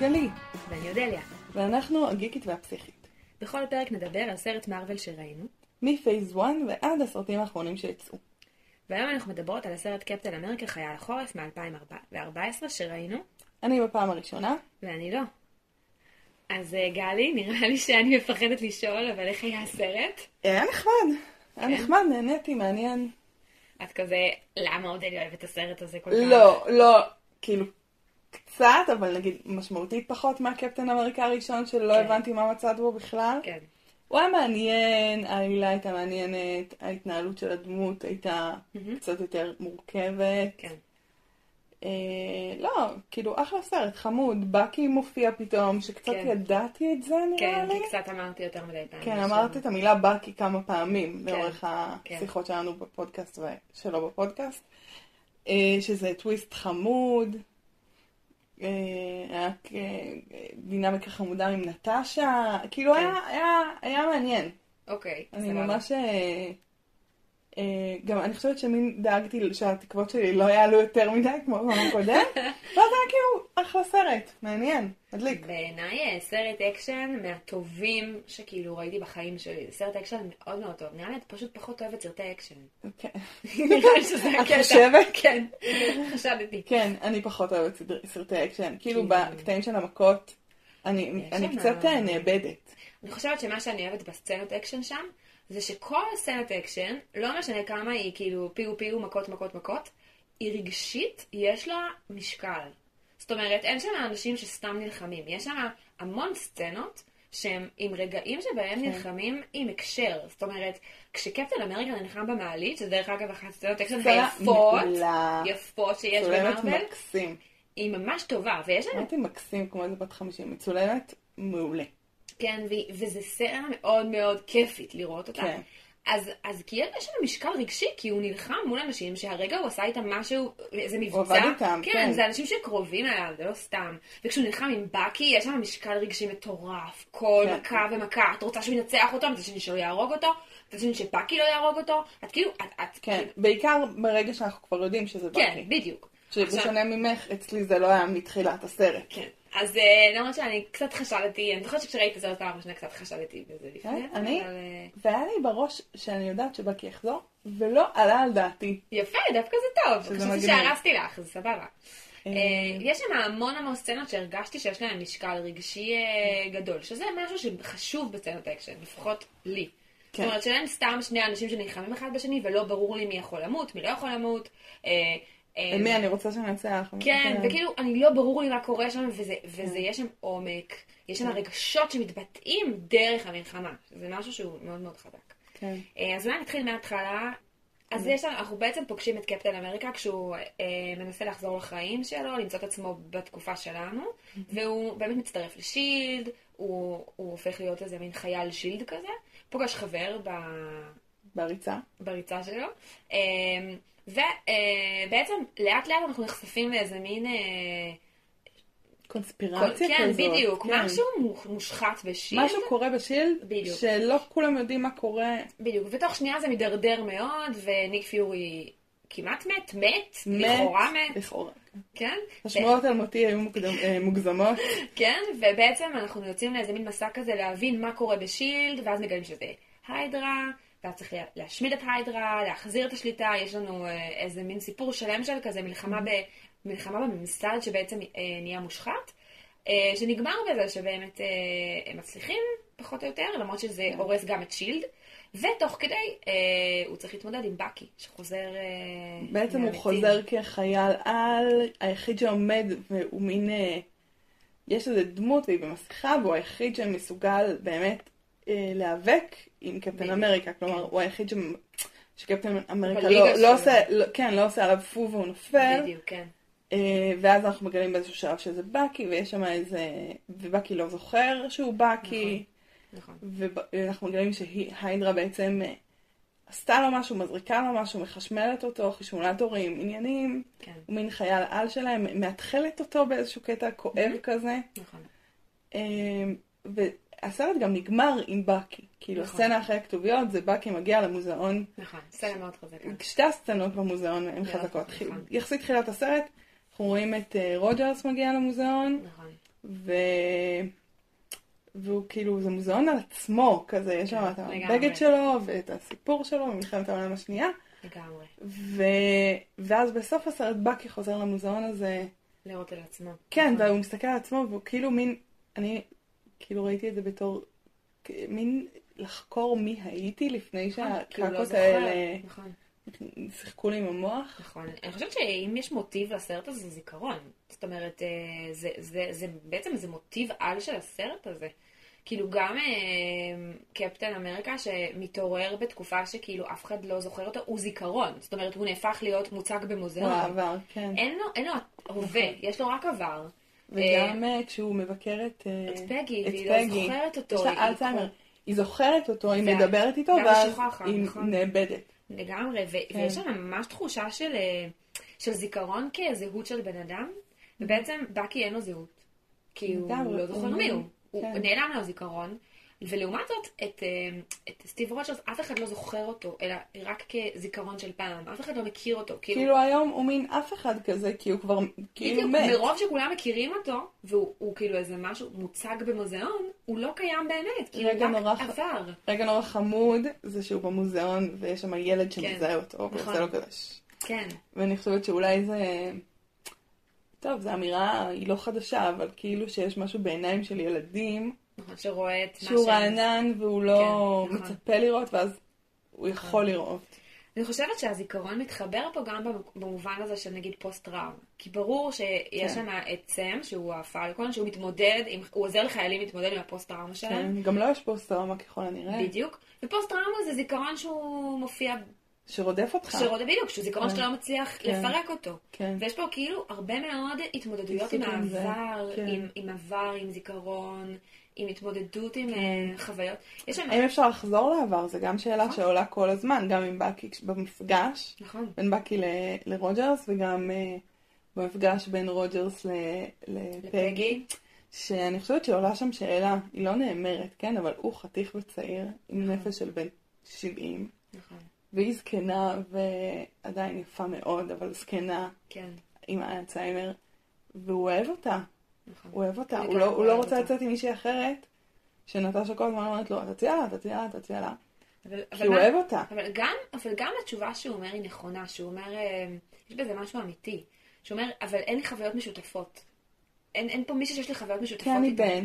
גלי, ואני אודליה. ואנחנו הגיקית והפסיכית. בכל פרק נדבר על סרט מארוול שראינו, מפייס 1 ועד הסרטים האחרונים שיצאו. והיום אנחנו מדברות על הסרט קפטן אמריקה חייל החורף מ-2014 שראינו, אני בפעם הראשונה. ואני לא. אז אה, גלי, נראה לי שאני מפחדת לשאול, אבל איך היה הסרט? היה נחמד, היה כן? נחמד, נהניתי, מעניין. את כזה, למה אודליה אוהבת את הסרט הזה כל כך? לא, לא, כאילו, קצת, אבל נגיד משמעותית פחות מהקפטן אמריקה הראשון, שלא כן. הבנתי מה מצאת בו בכלל. כן, הוא היה מעניין, העלילה הייתה מעניינת, ההתנהלות של הדמות הייתה מהמם. קצת יותר מורכבת. כן. אה, לא, כאילו אחלה סרט, חמוד. בקי מופיע פתאום, שקצת כן. ידעתי את זה נראה כן, לי. כי קצת אמרתי יותר מדי פעמים. כן, עכשיו. אמרתי את המילה בקי כמה פעמים כן, לאורך כן. השיחות שלנו בפודקאסט ושלא בפודקאסט. אה, שזה טוויסט חמוד. אה, היה דינמיקה חמודה עם נטשה. כאילו כן. היה- היה- היה מעניין. אוקיי, אני סבבה. ממש... אה, אה, גם אני חושבת שמין דאגתי שהתקוות שלי לא יעלו יותר מדי כמו בפעם הקודם. ואז היה כאילו אחלה סרט, מעניין, מדליק. בעיניי סרט אקשן מהטובים שכאילו ראיתי בחיים שלי. סרט אקשן מאוד מאוד טוב. נראה לי את פשוט פחות אוהבת סרטי אקשן. כן. נראה לי שזה את הקטע. חושבת? כן, חשדתי. כן, אני פחות אוהבת סרטי אקשן. כאילו כאילו- בקטעים של המכות, אני קצת אה, נאבדת. אני חושבת שמה שאני אוהבת בסצנות אקשן שם, זה שכל הסצנת אקשן, לא משנה כמה היא כאילו פיו פיו, מכות מכות מכות, היא רגשית, יש לה משקל. זאת אומרת, אין שם אנשים שסתם נלחמים, יש שם המון סצנות שהם עם רגעים שבהם כן. נלחמים עם הקשר. זאת אומרת, כשקפטן אמריקה נלחם במעלית, שזה דרך אגב אחת הסצנות אקשן היפות. יפות שיש במארוול. היא ממש טובה, ויש שם אמרתי מקסים כמו איזה בת 50, מצולמת מעולה. כן, ו- וזה סצנה מאוד מאוד כיפית לראות אותה. כן. אז, אז כי יש שם משקל רגשי, כי הוא נלחם מול אנשים שהרגע הוא עשה איתם משהו, איזה מבצע. עבד איתם, כן, כן. זה אנשים שקרובים אליו, זה לא סתם. וכשהוא נלחם עם בקי, יש שם משקל רגשי מטורף. כל כן. מכה ומכה, את רוצה שהוא ינצח אותו, מצד שני שלא יהרוג אותו, מצד שני שבקי לא יהרוג אותו. את כאילו, את, את, כן, בעיקר ברגע שאנחנו כבר יודעים שזה כן, באקי. בדיוק. עכשיו- שבשונה ממך, אצלי זה לא היה מתחילת הסרט. כן. אז אה, למרות שאני קצת חשדתי, אני זוכרת שכשראיתי את הסרט פעם ראשונה קצת חשדתי בזה לפני, כן, אני- אבל... אה, והיה לי בראש שאני יודעת שבאקי יחזור, ולא עלה על דעתי. יפה, דווקא זה טוב. שזה חשבתי. שהרסתי לך, זה סבבה. אה, אה, יש שם המון המון סצנות שהרגשתי שיש להן משקל רגשי אה, גדול, שזה משהו שחשוב בסצנות אקשן, לפחות לי. זאת כן. אומרת שאין סתם שני אנשים שנלחמים אחד בשני ולא ברור לי מי יכול למות, מי לא יכול למות. אה, אה, מי אני רוצה שננצח? כן, וכאילו, אני לא ברור לי מה קורה שם, וזה, כן. וזה יש שם עומק, יש שם רגשות שמתבטאים דרך המלחמה. זה משהו שהוא מאוד מאוד חזק. כן. אה, אז אולי נתחיל מההתחלה. אז יש לנו, אנחנו בעצם פוגשים את קפטן אמריקה כשהוא אה, מנסה לחזור לחיים שלו, למצוא את עצמו בתקופה שלנו, והוא באמת מצטרף לשילד, הוא, הוא הופך להיות איזה מין חייל שילד כזה, פוגש חבר ב, בריצה. בריצה שלו, אה, ובעצם לאט לאט אנחנו נחשפים לאיזה מין... אה, קונספירציה כן, כזאת. בדיוק, כן. משהו מושחת בשילד. משהו קורה בשילד, בדיוק. שלא כולם יודעים מה קורה. בדיוק, ותוך שנייה זה מידרדר מאוד, וניק פיורי כמעט מת, מת, מת. לכאורה מת, לכאורה. כן. כן? השמועות על מותי היו מוקדם- אה, מוגזמות. כן, ובעצם אנחנו יוצאים לאיזה מין מסע כזה להבין מה קורה בשילד, ואז מגלים שזה היידרה, ואז צריך לה- להשמיד את היידרה, להחזיר את השליטה, יש לנו אה, איזה מין סיפור שלם של כזה מלחמה, ב, מלחמה בממסד שבעצם אה, נהיה מושחת, אה, שנגמר בזה שבאמת הם מצליחים, פחות או יותר, למרות שזה הורס גם את שילד, ותוך כדי אה, הוא צריך להתמודד עם בקי, שחוזר... אה, בעצם הוא. חוזר כחייל על, היחיד שעומד והוא מין... אה, יש איזה דמות והיא במסכה והוא היחיד שמסוגל באמת להיאבק עם קפטן. אמריקה. כלומר, הוא היחיד ש... שקפטן אמריקה לא. לא עושה, לא, כן, לא עושה עליו פו והוא נופל. בדיוק, כן. אה, ואז אנחנו מגלים באיזשהו שלב שזה בקי, ויש שם איזה... ובקי לא זוכר שהוא בקי. נכון. ואנחנו מגלים שהיידרה בעצם אה, עשתה לו משהו, מזריקה לו משהו, מחשמלת אותו, חשמולטורים, עניינים. כן, הוא מין חייל על שלהם, מאתחלת אותו באיזשהו קטע כואב כזה. נכון. אה, והסרט גם נגמר עם בקי. כאילו, נכון. הסצנה אחרי הכתוביות זה בקי מגיע למוזיאון. נכון, סצנה מאוד חזקה. שתי הסצנות במוזיאון הן חזקות. נכון. יחסית תחילת הסרט, אנחנו רואים את אה, רוג'רס מגיע למוזיאון, נכון. ו... והוא כאילו, זה מוזיאון על עצמו, כזה, יש שם את לגמרי. הבגד שלו ואת הסיפור שלו ממלחמת העולם השנייה, לגמרי. ו... ואז בסוף הסרט בקי חוזר למוזיאון הזה, לראות על עצמו. כן, נכון. והוא מסתכל על עצמו, והוא כאילו מין, אני כאילו ראיתי את זה בתור, מין לחקור מי הייתי לפני נכון, כי הוא לא. האלה נכון. שיחקו לי עם המוח. נכון. אני חושבת שאם יש מוטיב לסרט הזה, זה זיכרון. זאת אומרת, אה, זה, זה, זה בעצם זה מוטיב על של הסרט הזה. כאילו גם אה, קפטן אמריקה שמתעורר בתקופה שכאילו אף אחד לא זוכר אותו, הוא זיכרון. זאת אומרת, הוא נהפך להיות מוצג במוזיאון. הוא העבר, כן. אין לו, אין לו הווה, נכון. יש לו רק עבר. וגם אה, כשהוא מבקר את אה, פגי, את והיא לא. זוכרת אותו. יש לה היא- אלצהיימר. היא זוכרת אותו, היא מדברת איתו, ואז היא נכון. נאבדת. לגמרי, כן. ויש שם ממש תחושה של, אה, של זיכרון כזהות של בן אדם, ובעצם בקי אין לו זהות. כי הוא לא זוכר הוא- מי הוא. הוא כן. נעלם לו זיכרון, ולעומת זאת, את, אה, את סטיב רוג'רס, אף אחד לא זוכר אותו, אלא רק כזיכרון של פעם. אף אחד לא מכיר אותו. כאילו, כאילו היום הוא מין אף אחד כזה, כי הוא כבר כאילו בדיוק, מת. מרוב שכולם מכירים אותו, והוא הוא כאילו איזה משהו מוצג במוזיאון, הוא לא קיים באמת, כי הוא רגע נורא רק עבר. רגע נורא חמוד, זה שהוא במוזיאון, ויש שם ילד כן. שמזהה אותו, נכון. ועושה לו כזה. כן, ואני חושבת שאולי זה... טוב, זו אמירה, היא לא חדשה, אבל כאילו שיש משהו בעיניים של ילדים, שרואה את מה שהוא שהם- רענן והוא לא כן, נכון. מצפה לראות, ואז הוא יכול לראות. אני חושבת שהזיכרון מתחבר פה גם במובן הזה של נגיד פוסט טראומה. כי ברור שיש כן. שם את סם, שהוא הפלקון, שהוא מתמודד, עם, הוא עוזר לחיילים להתמודד עם הפוסט טראומה שלהם. כן, גם לא יש פוסט טראומה ככל הנראה, בדיוק. ופוסט טראומה זה זיכרון שהוא מופיע, שרודף אותך. שרוד, בדיוק, שהוא זיכרון כן. שאתה לא מצליח כן. לפרק אותו. כן. ויש פה כאילו הרבה מאוד התמודדויות עם העבר, כן. עם, עם עבר, עם זיכרון, עם התמודדות עם. אה, חוויות. יש שם... האם אפשר לחזור לעבר? זו גם שאלה נכון. שעולה כל הזמן, גם עם בקי במפגש נכון. בין בקי לרוג'רס, וגם אה, במפגש בין רוג'רס לפגי. שאני חושבת שעולה שם שאלה, היא לא נאמרת, כן? אבל הוא חתיך וצעיר, עם נכון. נפש של בן 70, נכון. והיא זקנה ועדיין יפה מאוד, אבל זקנה כן. עם האלצהיימר, והוא אוהב אותה. נכון. הוא אוהב אותה, הוא לא, הוא לא רוצה. לצאת עם מישהי אחרת, שנטשה כל הזמן אומרת לו, תציע לה, תציע לה, תציע לה, כי הוא אוהב אותה. אבל גם, אבל גם התשובה שהוא אומר היא נכונה, שהוא אומר, אה, יש בזה משהו אמיתי. שהוא אומר, אבל אין לי חוויות משותפות. אין, אין פה מישהו שיש לי חוויות משותפות כי אני. בן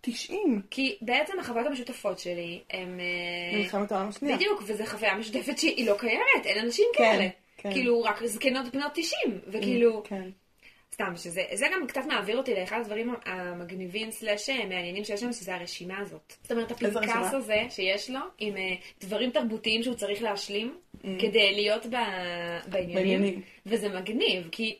90, כי בעצם החוויות המשותפות שלי הם... אה, במלחמת העולם השנייה. בדיוק, וזו חוויה משותפת שהיא לא קיימת, אין אנשים כן, כאלה. כן. כאילו, רק זקנות בנות 90, וכאילו, כן, סתם, שזה זה גם קצת מעביר אותי לאחד הדברים המגניבים סלאש מעניינים שיש לנו, שזה הרשימה הזאת. זאת אומרת, הפנקס? הזה שיש לו, עם אה, דברים תרבותיים שהוא צריך להשלים, כדי להיות ב- בעניינים, בעניינים. וזה מגניב, כי...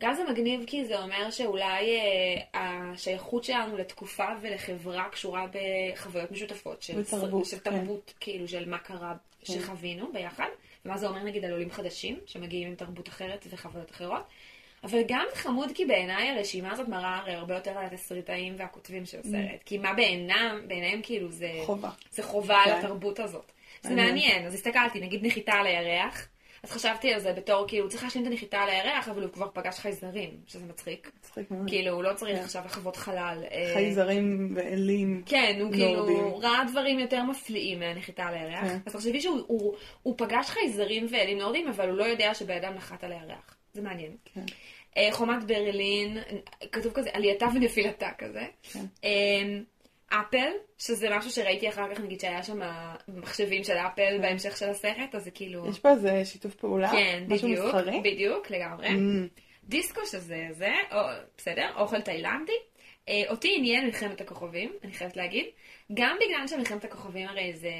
גם זה מגניב כי זה אומר שאולי אה, השייכות שלנו לתקופה ולחברה קשורה בחוויות משותפות של, בתרבות, של כן. תרבות, כאילו של מה קרה שחווינו ביחד, ומה זה אומר נגיד על עולים חדשים שמגיעים עם תרבות אחרת וחוויות אחרות. אבל גם חמוד כי בעיניי הרשימה הזאת מראה הרי הרבה יותר על התסריטאים והכותבים של הסרט. כי מה בעינם, בעיניהם כאילו זה חובה. זה חובה על כן. התרבות הזאת. זה מעניין. אז הסתכלתי, נגיד נחיתה על הירח, אז חשבתי על זה בתור כאילו, הוא צריך להשלים את הנחיתה על הירח, אבל הוא כבר פגש חייזרים, שזה מצחיק. מצחיק מאוד. כאילו, הוא לא צריך כן. עכשיו לחוות חלל. אה, חייזרים ואלים. כן, הוא. כאילו ראה דברים יותר מפליאים מהנחיתה על הירח. כן. אז תחשבי שהוא הוא, הוא פגש חייזרים ואלים נורדים, אבל הוא לא יודע שבן אדם נחת על הירח. זה מעניין. כן. אה, חומת ברלין, כתוב כזה, עלייתה ונפילתה כזה. כן. אה, אפל, שזה משהו שראיתי אחר כך, נגיד שהיה שם מחשבים של אפל בהמשך של הסרט, אז זה כאילו... יש פה איזה שיתוף פעולה? כן, משהו בדיוק, מסחרי? בדיוק, לגמרי. Mm, דיסקו שזה זה, או, בסדר, אוכל תאילנדי. אה, אותי עניין מלחמת הכוכבים, אני חייבת להגיד. גם בגלל שמלחמת הכוכבים הרי זה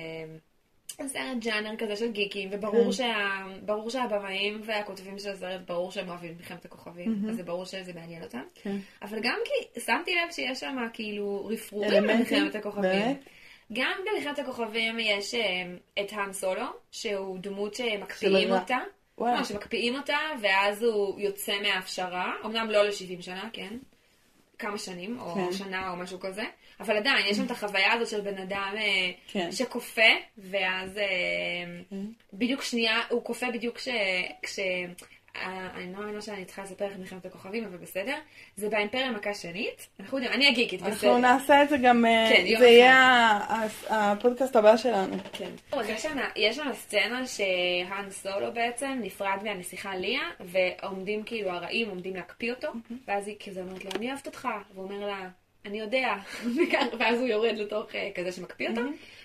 סרט ג'אנר כזה של גיקים, וברור כן. שה, שהבמאים והכותבים של הסרט, ברור שהם אוהבים את מלחמת הכוכבים, אז זה ברור שזה מעניין אותם. כן. אבל גם כי שמתי לב שיש שם כאילו רפרורים? במלחמת הכוכבים. גם במלחמת הכוכבים יש אה, את האן סולו, שהוא דמות שמקפיאים. אותה. וואלה. לא, שמקפיאים אותה, ואז הוא יוצא מההפשרה, אמנם לא ל-70 שנה, כן? כמה שנים, או כן. שנה או משהו כזה, אבל עדיין, יש שם את החוויה הזאת של בן אדם אה, כן. שכופה, ואז אה, בדיוק שנייה, הוא כופה בדיוק כש... כש אה, אני לא מאמינה שאני צריכה לספר לכם מלחמת הכוכבים, אבל בסדר. זה באימפריה מכה שנית. אנחנו יודעים, אני הגיקית, בסדר. אנחנו נעשה את זה גם, כן, זה יהיה הפודקאסט הבא שלנו. כן. יש שם, יש שם סצנה שהאן סולו בעצם נפרד מהנסיכה ליה, ועומדים כאילו הרעים עומדים להקפיא אותו, ואז היא כזה אומרת לו, אני אוהבת אותך, והוא אומר לה, אני יודע, ואז הוא יורד לתוך אה, כזה שמקפיא אותו.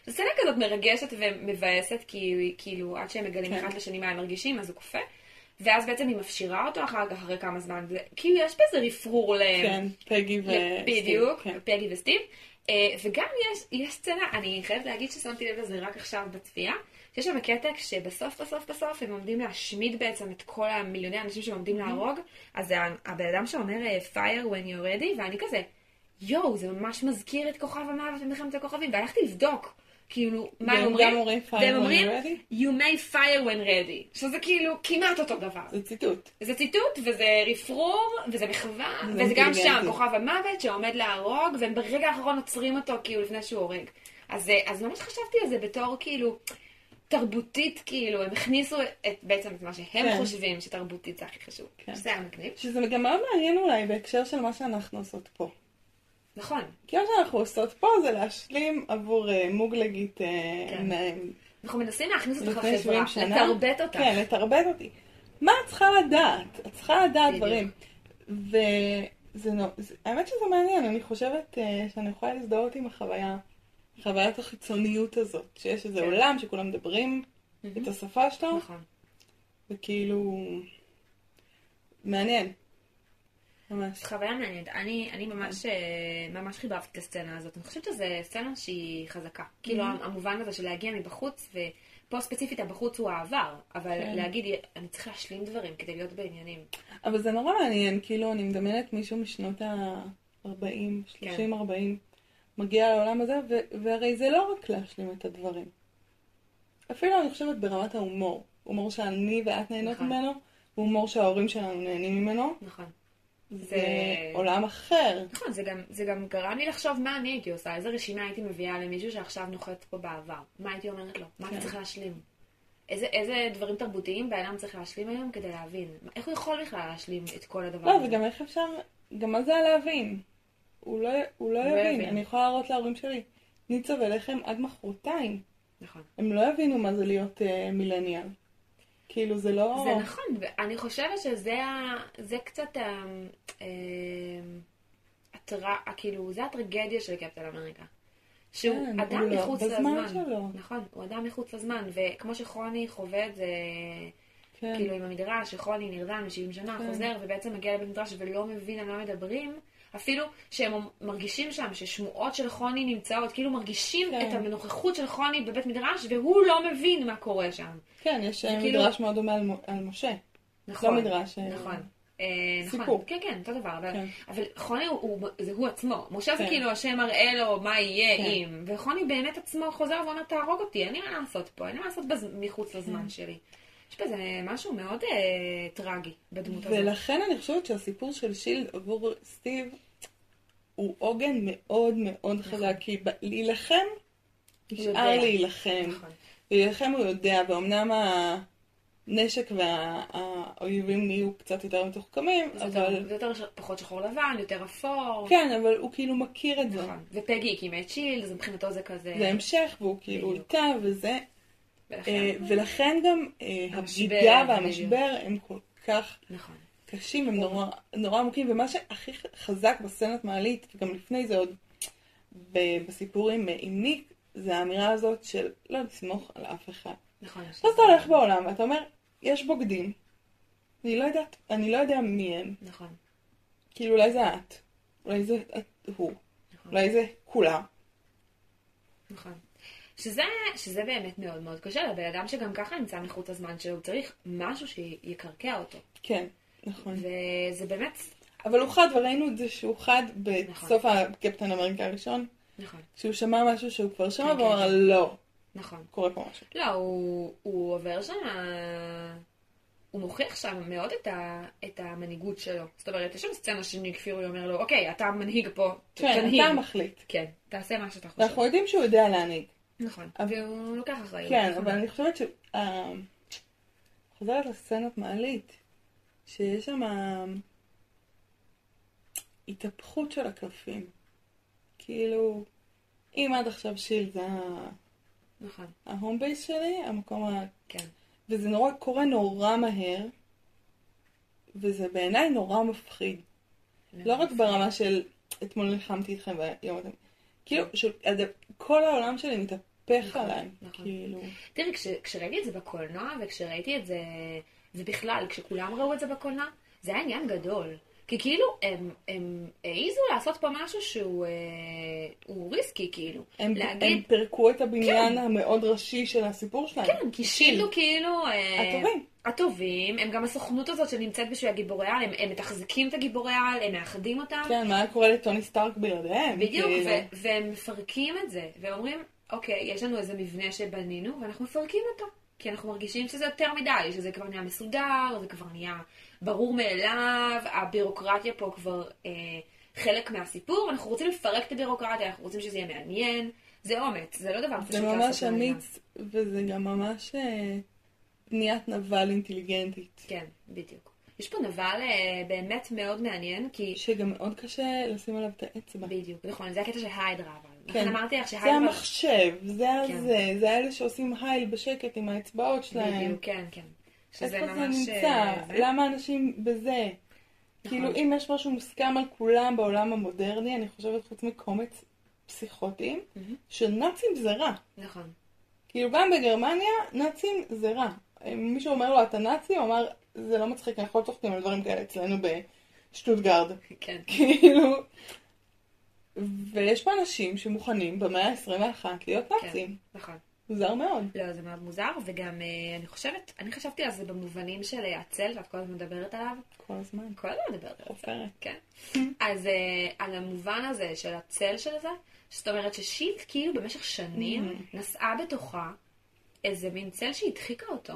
זו סצנה כזאת מרגשת ומבאסת, כי כאילו עד שהם מגלים כן. אחד לשני מה הם מרגישים, אז הוא קופא. ואז בעצם היא מפשירה אותו אחר כך, אחרי כמה זמן, וכאילו יש בזה רפרור להם. כן, פגי ו... בדיוק, כן. פגי וסטיב. אה, וגם יש, יש סצנה, אני חייבת להגיד ששמתי לב לזה רק עכשיו בצפייה, שיש שם קטע שבסוף בסוף בסוף הם עומדים להשמיד בעצם את כל המיליוני האנשים שהם עומדים להרוג, אז הבן אדם שאומר אה, fire when you're ready, ואני כזה, יואו, זה ממש מזכיר את כוכב המוות במלחמת הכוכבים, והלכתי לבדוק. כאילו, מה הם אומרים? והם אומרים, you may fire when ready, שזה כאילו כמעט אותו דבר. זה ציטוט. זה ציטוט, וזה רפרור, וזה מחווה, זה וזה גם. שם, כוכב המוות שעומד להרוג, והם ברגע האחרון עוצרים אותו כאילו לפני שהוא הורג. אז, אה, אז ממש חשבתי על זה בתור כאילו תרבותית, כאילו, הם הכניסו את, בעצם את מה שהם כן. חושבים שתרבותית זה הכי חשוב. כן. שזה היה מגניב. שזה גם מאוד מעניין אולי בהקשר של מה שאנחנו עושות פה. נכון. כי מה שאנחנו עושות פה זה להשלים עבור אה, מוגלגית אה, כן. אנחנו מנסים להכניס אותך לחברה, 70 שנה. לתרבט אותך. כן, לתרבט אותי. מה את צריכה לדעת? את צריכה לדעת. דברים. וזה נו... זה- האמת שזה מעניין, אני חושבת אה, שאני יכולה להזדהות עם החוויה, חוויית החיצוניות הזאת, שיש איזה כן. עולם שכולם מדברים את השפה שלו, נכון. וכאילו... מעניין. ממש. חוויה מעניינת. אני, אני ממש, אה, ממש חיבבתי את הסצנה הזאת. אני חושבת שזו סצנה שהיא חזקה. כאילו, המובן הזה של להגיע מבחוץ, ופה ספציפית הבחוץ הוא העבר, אבל כן. להגיד, אני צריך להשלים דברים כדי להיות בעניינים. אבל זה נורא מעניין, כאילו, אני מדמיינת מישהו משנות ה-40, 30, 40, מגיע לעולם הזה, והרי זה לא רק להשלים את הדברים. אפילו אני חושבת ברמת ההומור. הומור שאני ואת נהנות נכון. ממנו, והומור שההורים שלנו נהנים ממנו. נכון. זה עולם אחר. נכון, זה גם, זה גם גרם לי לחשוב מה אני הייתי עושה, איזה רשימה הייתי מביאה למישהו שעכשיו נוחת פה בעבר. מה הייתי אומרת לו? מה כן. אתה צריך להשלים? איזה, איזה דברים תרבותיים בן אדם צריך להשלים היום כדי להבין? איך הוא יכול בכלל להשלים את כל הדבר לא, הזה? וגם איך אפשר, גם מה זה להבין? הוא לא, הוא לא הוא לא יבין. יבין. אני יכולה להראות להורים שלי, ניצה ולחם עד מחרתיים. נכון. הם לא יבינו מה זה להיות uh, מילניאל. כאילו זה לא... זה נכון, ואני חושבת שזה ה... זה קצת ה... אה, הטר... כאילו, זה הטרגדיה של קפטן אמריקה. שהוא כן, אדם לא מחוץ לזמן. שלו. נכון, הוא אדם מחוץ לזמן, וכמו שכרוני חווה את זה, כן. כאילו עם המדרש, שכרוני נרדם ל-70 שנה, כן. חוזר ובעצם מגיע לבית מדרש ולא מבין על מה מדברים, אפילו שהם מרגישים שם ששמועות של חוני נמצאות, כאילו מרגישים כן. את הנוכחות של חוני בבית מדרש, והוא לא מבין מה קורה שם. כן, יש אה, כאילו- מדרש מאוד דומה על, על משה. נכון. לא מדרש, אה, נכון. אה, סיפור. נכון, כן, כן, אותו דבר, אבל, כן. אבל חוני הוא, הוא, זה הוא עצמו. משה זה כן. כאילו השם מראה לו מה יהיה כן. אם, וחוני באמת עצמו חוזר ואומר תהרוג אותי, אין לי מה לעשות פה, אין לי מה לעשות בז... מחוץ כן. לזמן שלי. יש בזה משהו מאוד אה, טרגי בדמות הזאת. ולכן אני חושבת שהסיפור של שילד עבור סטיב הוא עוגן מאוד מאוד חזק, כי ב- להילחם, נשאר. להילחם. נכון. להילחם הוא יודע, ואומנם הנשק והאויבים נהיו קצת יותר מתוחכמים, אבל... זה יותר פחות שחור לבן, יותר אפור. כן, אבל הוא כאילו מכיר את זה. נכון. ופגי הקימה את שילד, אז מבחינתו זה כזה... זה המשך, והוא כאילו. איתה, וזה... ולכן- אה, ולכן גם אה, הבגידה. והמשבר הם כל כך נכון. קשים, הם נורא, עמוקים, ומה שהכי חזק בסצנת מעלית, וגם לפני זה עוד בסיפור עם, עם ניק, זה האמירה הזאת של לא לסמוך על אף אחד. נכון. אז אתה הולך בעולם ואתה אומר, יש בוגדים, אני לא יודעת, אני לא יודע מי הם, נכון. כאילו אולי זה את, אולי זה הוא, נכון. אולי זה כולם. נכון. שזה, שזה באמת מאוד מאוד קשה לבן אדם שגם ככה נמצא מחוץ לזמן שלו, הוא צריך משהו שיקרקע אותו. כן, נכון. וזה באמת, אבל הוא חד, וראינו את זה שהוא חד נכון. בסוף הקפטן אמריקה הראשון, נכון, כשהוא שמע משהו שהוא כבר שמע, כן, והוא כן, אמר כן. לא, נכון. קורה פה משהו. לא, הוא, הוא עובר שם, הוא מוכיח שם מאוד את, ה, את המנהיגות שלו. זאת אומרת, יש שם סצנה שניק פיורי אומר לו, אוקיי, אתה מנהיג פה, כן, תנהיג. אתה מחליט. כן, תעשה מה שאתה חושב. ואנחנו יודעים שהוא יודע להנהיג. נכון. אבל- והוא לוקח אחריות. כן, נכון. אבל אני חושבת ש... אה, חוזרת לסצנת מעלית. שיש שם התהפכות של הקלפים. כאילו, אם עד עכשיו שיל זה נכון. ההום בייס שלי, המקום ה... כן. וזה נורא, קורה נורא מהר, וזה בעיניי נורא מפחיד. לא רק ברמה של אתמול נלחמתי איתכם והיום אתם... כאילו, כל העולם שלי מתהפך נכון, עליי. נכון. כאילו... תראי, כש, כשראיתי את זה בקולנוע, וכשראיתי את זה, ובכלל, כשכולם ראו את זה בקולנוע, זה היה עניין גדול. כי כאילו, הם, הם העיזו לעשות פה משהו שהוא אה, ריסקי, כאילו. הם, להגיד, הם פירקו את הבניין כן. המאוד ראשי של הסיפור שלהם. כן, כי שילדו כאילו... אה, הטובים. הטובים, הם גם הסוכנות הזאת שנמצאת בשביל הגיבורי על, הם, הם מתחזקים את הגיבורי על, הם מאחדים אותם. כן, מה היה קורה לטוני סטארק בלעדיהם? בדיוק, כאילו. והם מפרקים את זה, ואומרים, אוקיי, יש לנו איזה מבנה שבנינו, ואנחנו מפרקים אותו. כי אנחנו מרגישים שזה יותר מדי, שזה כבר נהיה מסודר, זה כבר נהיה ברור מאליו, הבירוקרטיה פה כבר אה, חלק מהסיפור, אנחנו רוצים לפרק את הבירוקרטיה, אנחנו רוצים שזה יהיה מעניין. זה אומץ, זה לא דבר פשוט זה לעשות ממש לעניין. אמיץ, וזה גם ממש אה, בניית נבל אינטליגנטית. כן, בדיוק. יש פה נבל אה, באמת מאוד מעניין, כי... שגם מאוד קשה לשים עליו את האצבע. בדיוק, נכון, זה הקטע של היידרה. לכן אמרתי לך זה שהיידרה... המחשב, זה כן. הזה, זה האלה שעושים הייל בשקט עם האצבעות שלהם. בדיוק, כן, כן. שזה איפה זה ממש... נמצא? אה, זה. למה אנשים בזה? כאילו, אם יש משהו מוסכם על כולם בעולם המודרני, אני חושבת חוץ מקומץ פסיכוטיים, מהמם. שנאצים זה רע. נכון. כאילו, גם בגרמניה, נאצים זה רע. מישהו אומר לו, אתה נאצי, הוא אמר, זה לא מצחיק, אנחנו לא צוחקים על דברים כאלה אצלנו בשטוטגרד. כן. כאילו... ויש פה אנשים שמוכנים במאה ה-21 להיות כן, נאצים. נכון. מוזר מאוד. לא, זה מאוד מוזר, וגם אה, אני חושבת, אני חשבתי על זה במובנים של אה, הצל, שאת כל הזמן מדברת עליו. כל הזמן. כל הזמן מדברת על הצל. חופרת. כן. אז אה, על המובן הזה של הצל של זה, זאת אומרת ששילד כאילו במשך שנים Mhm. נשאה בתוכה איזה מין צל שהדחיקה אותו.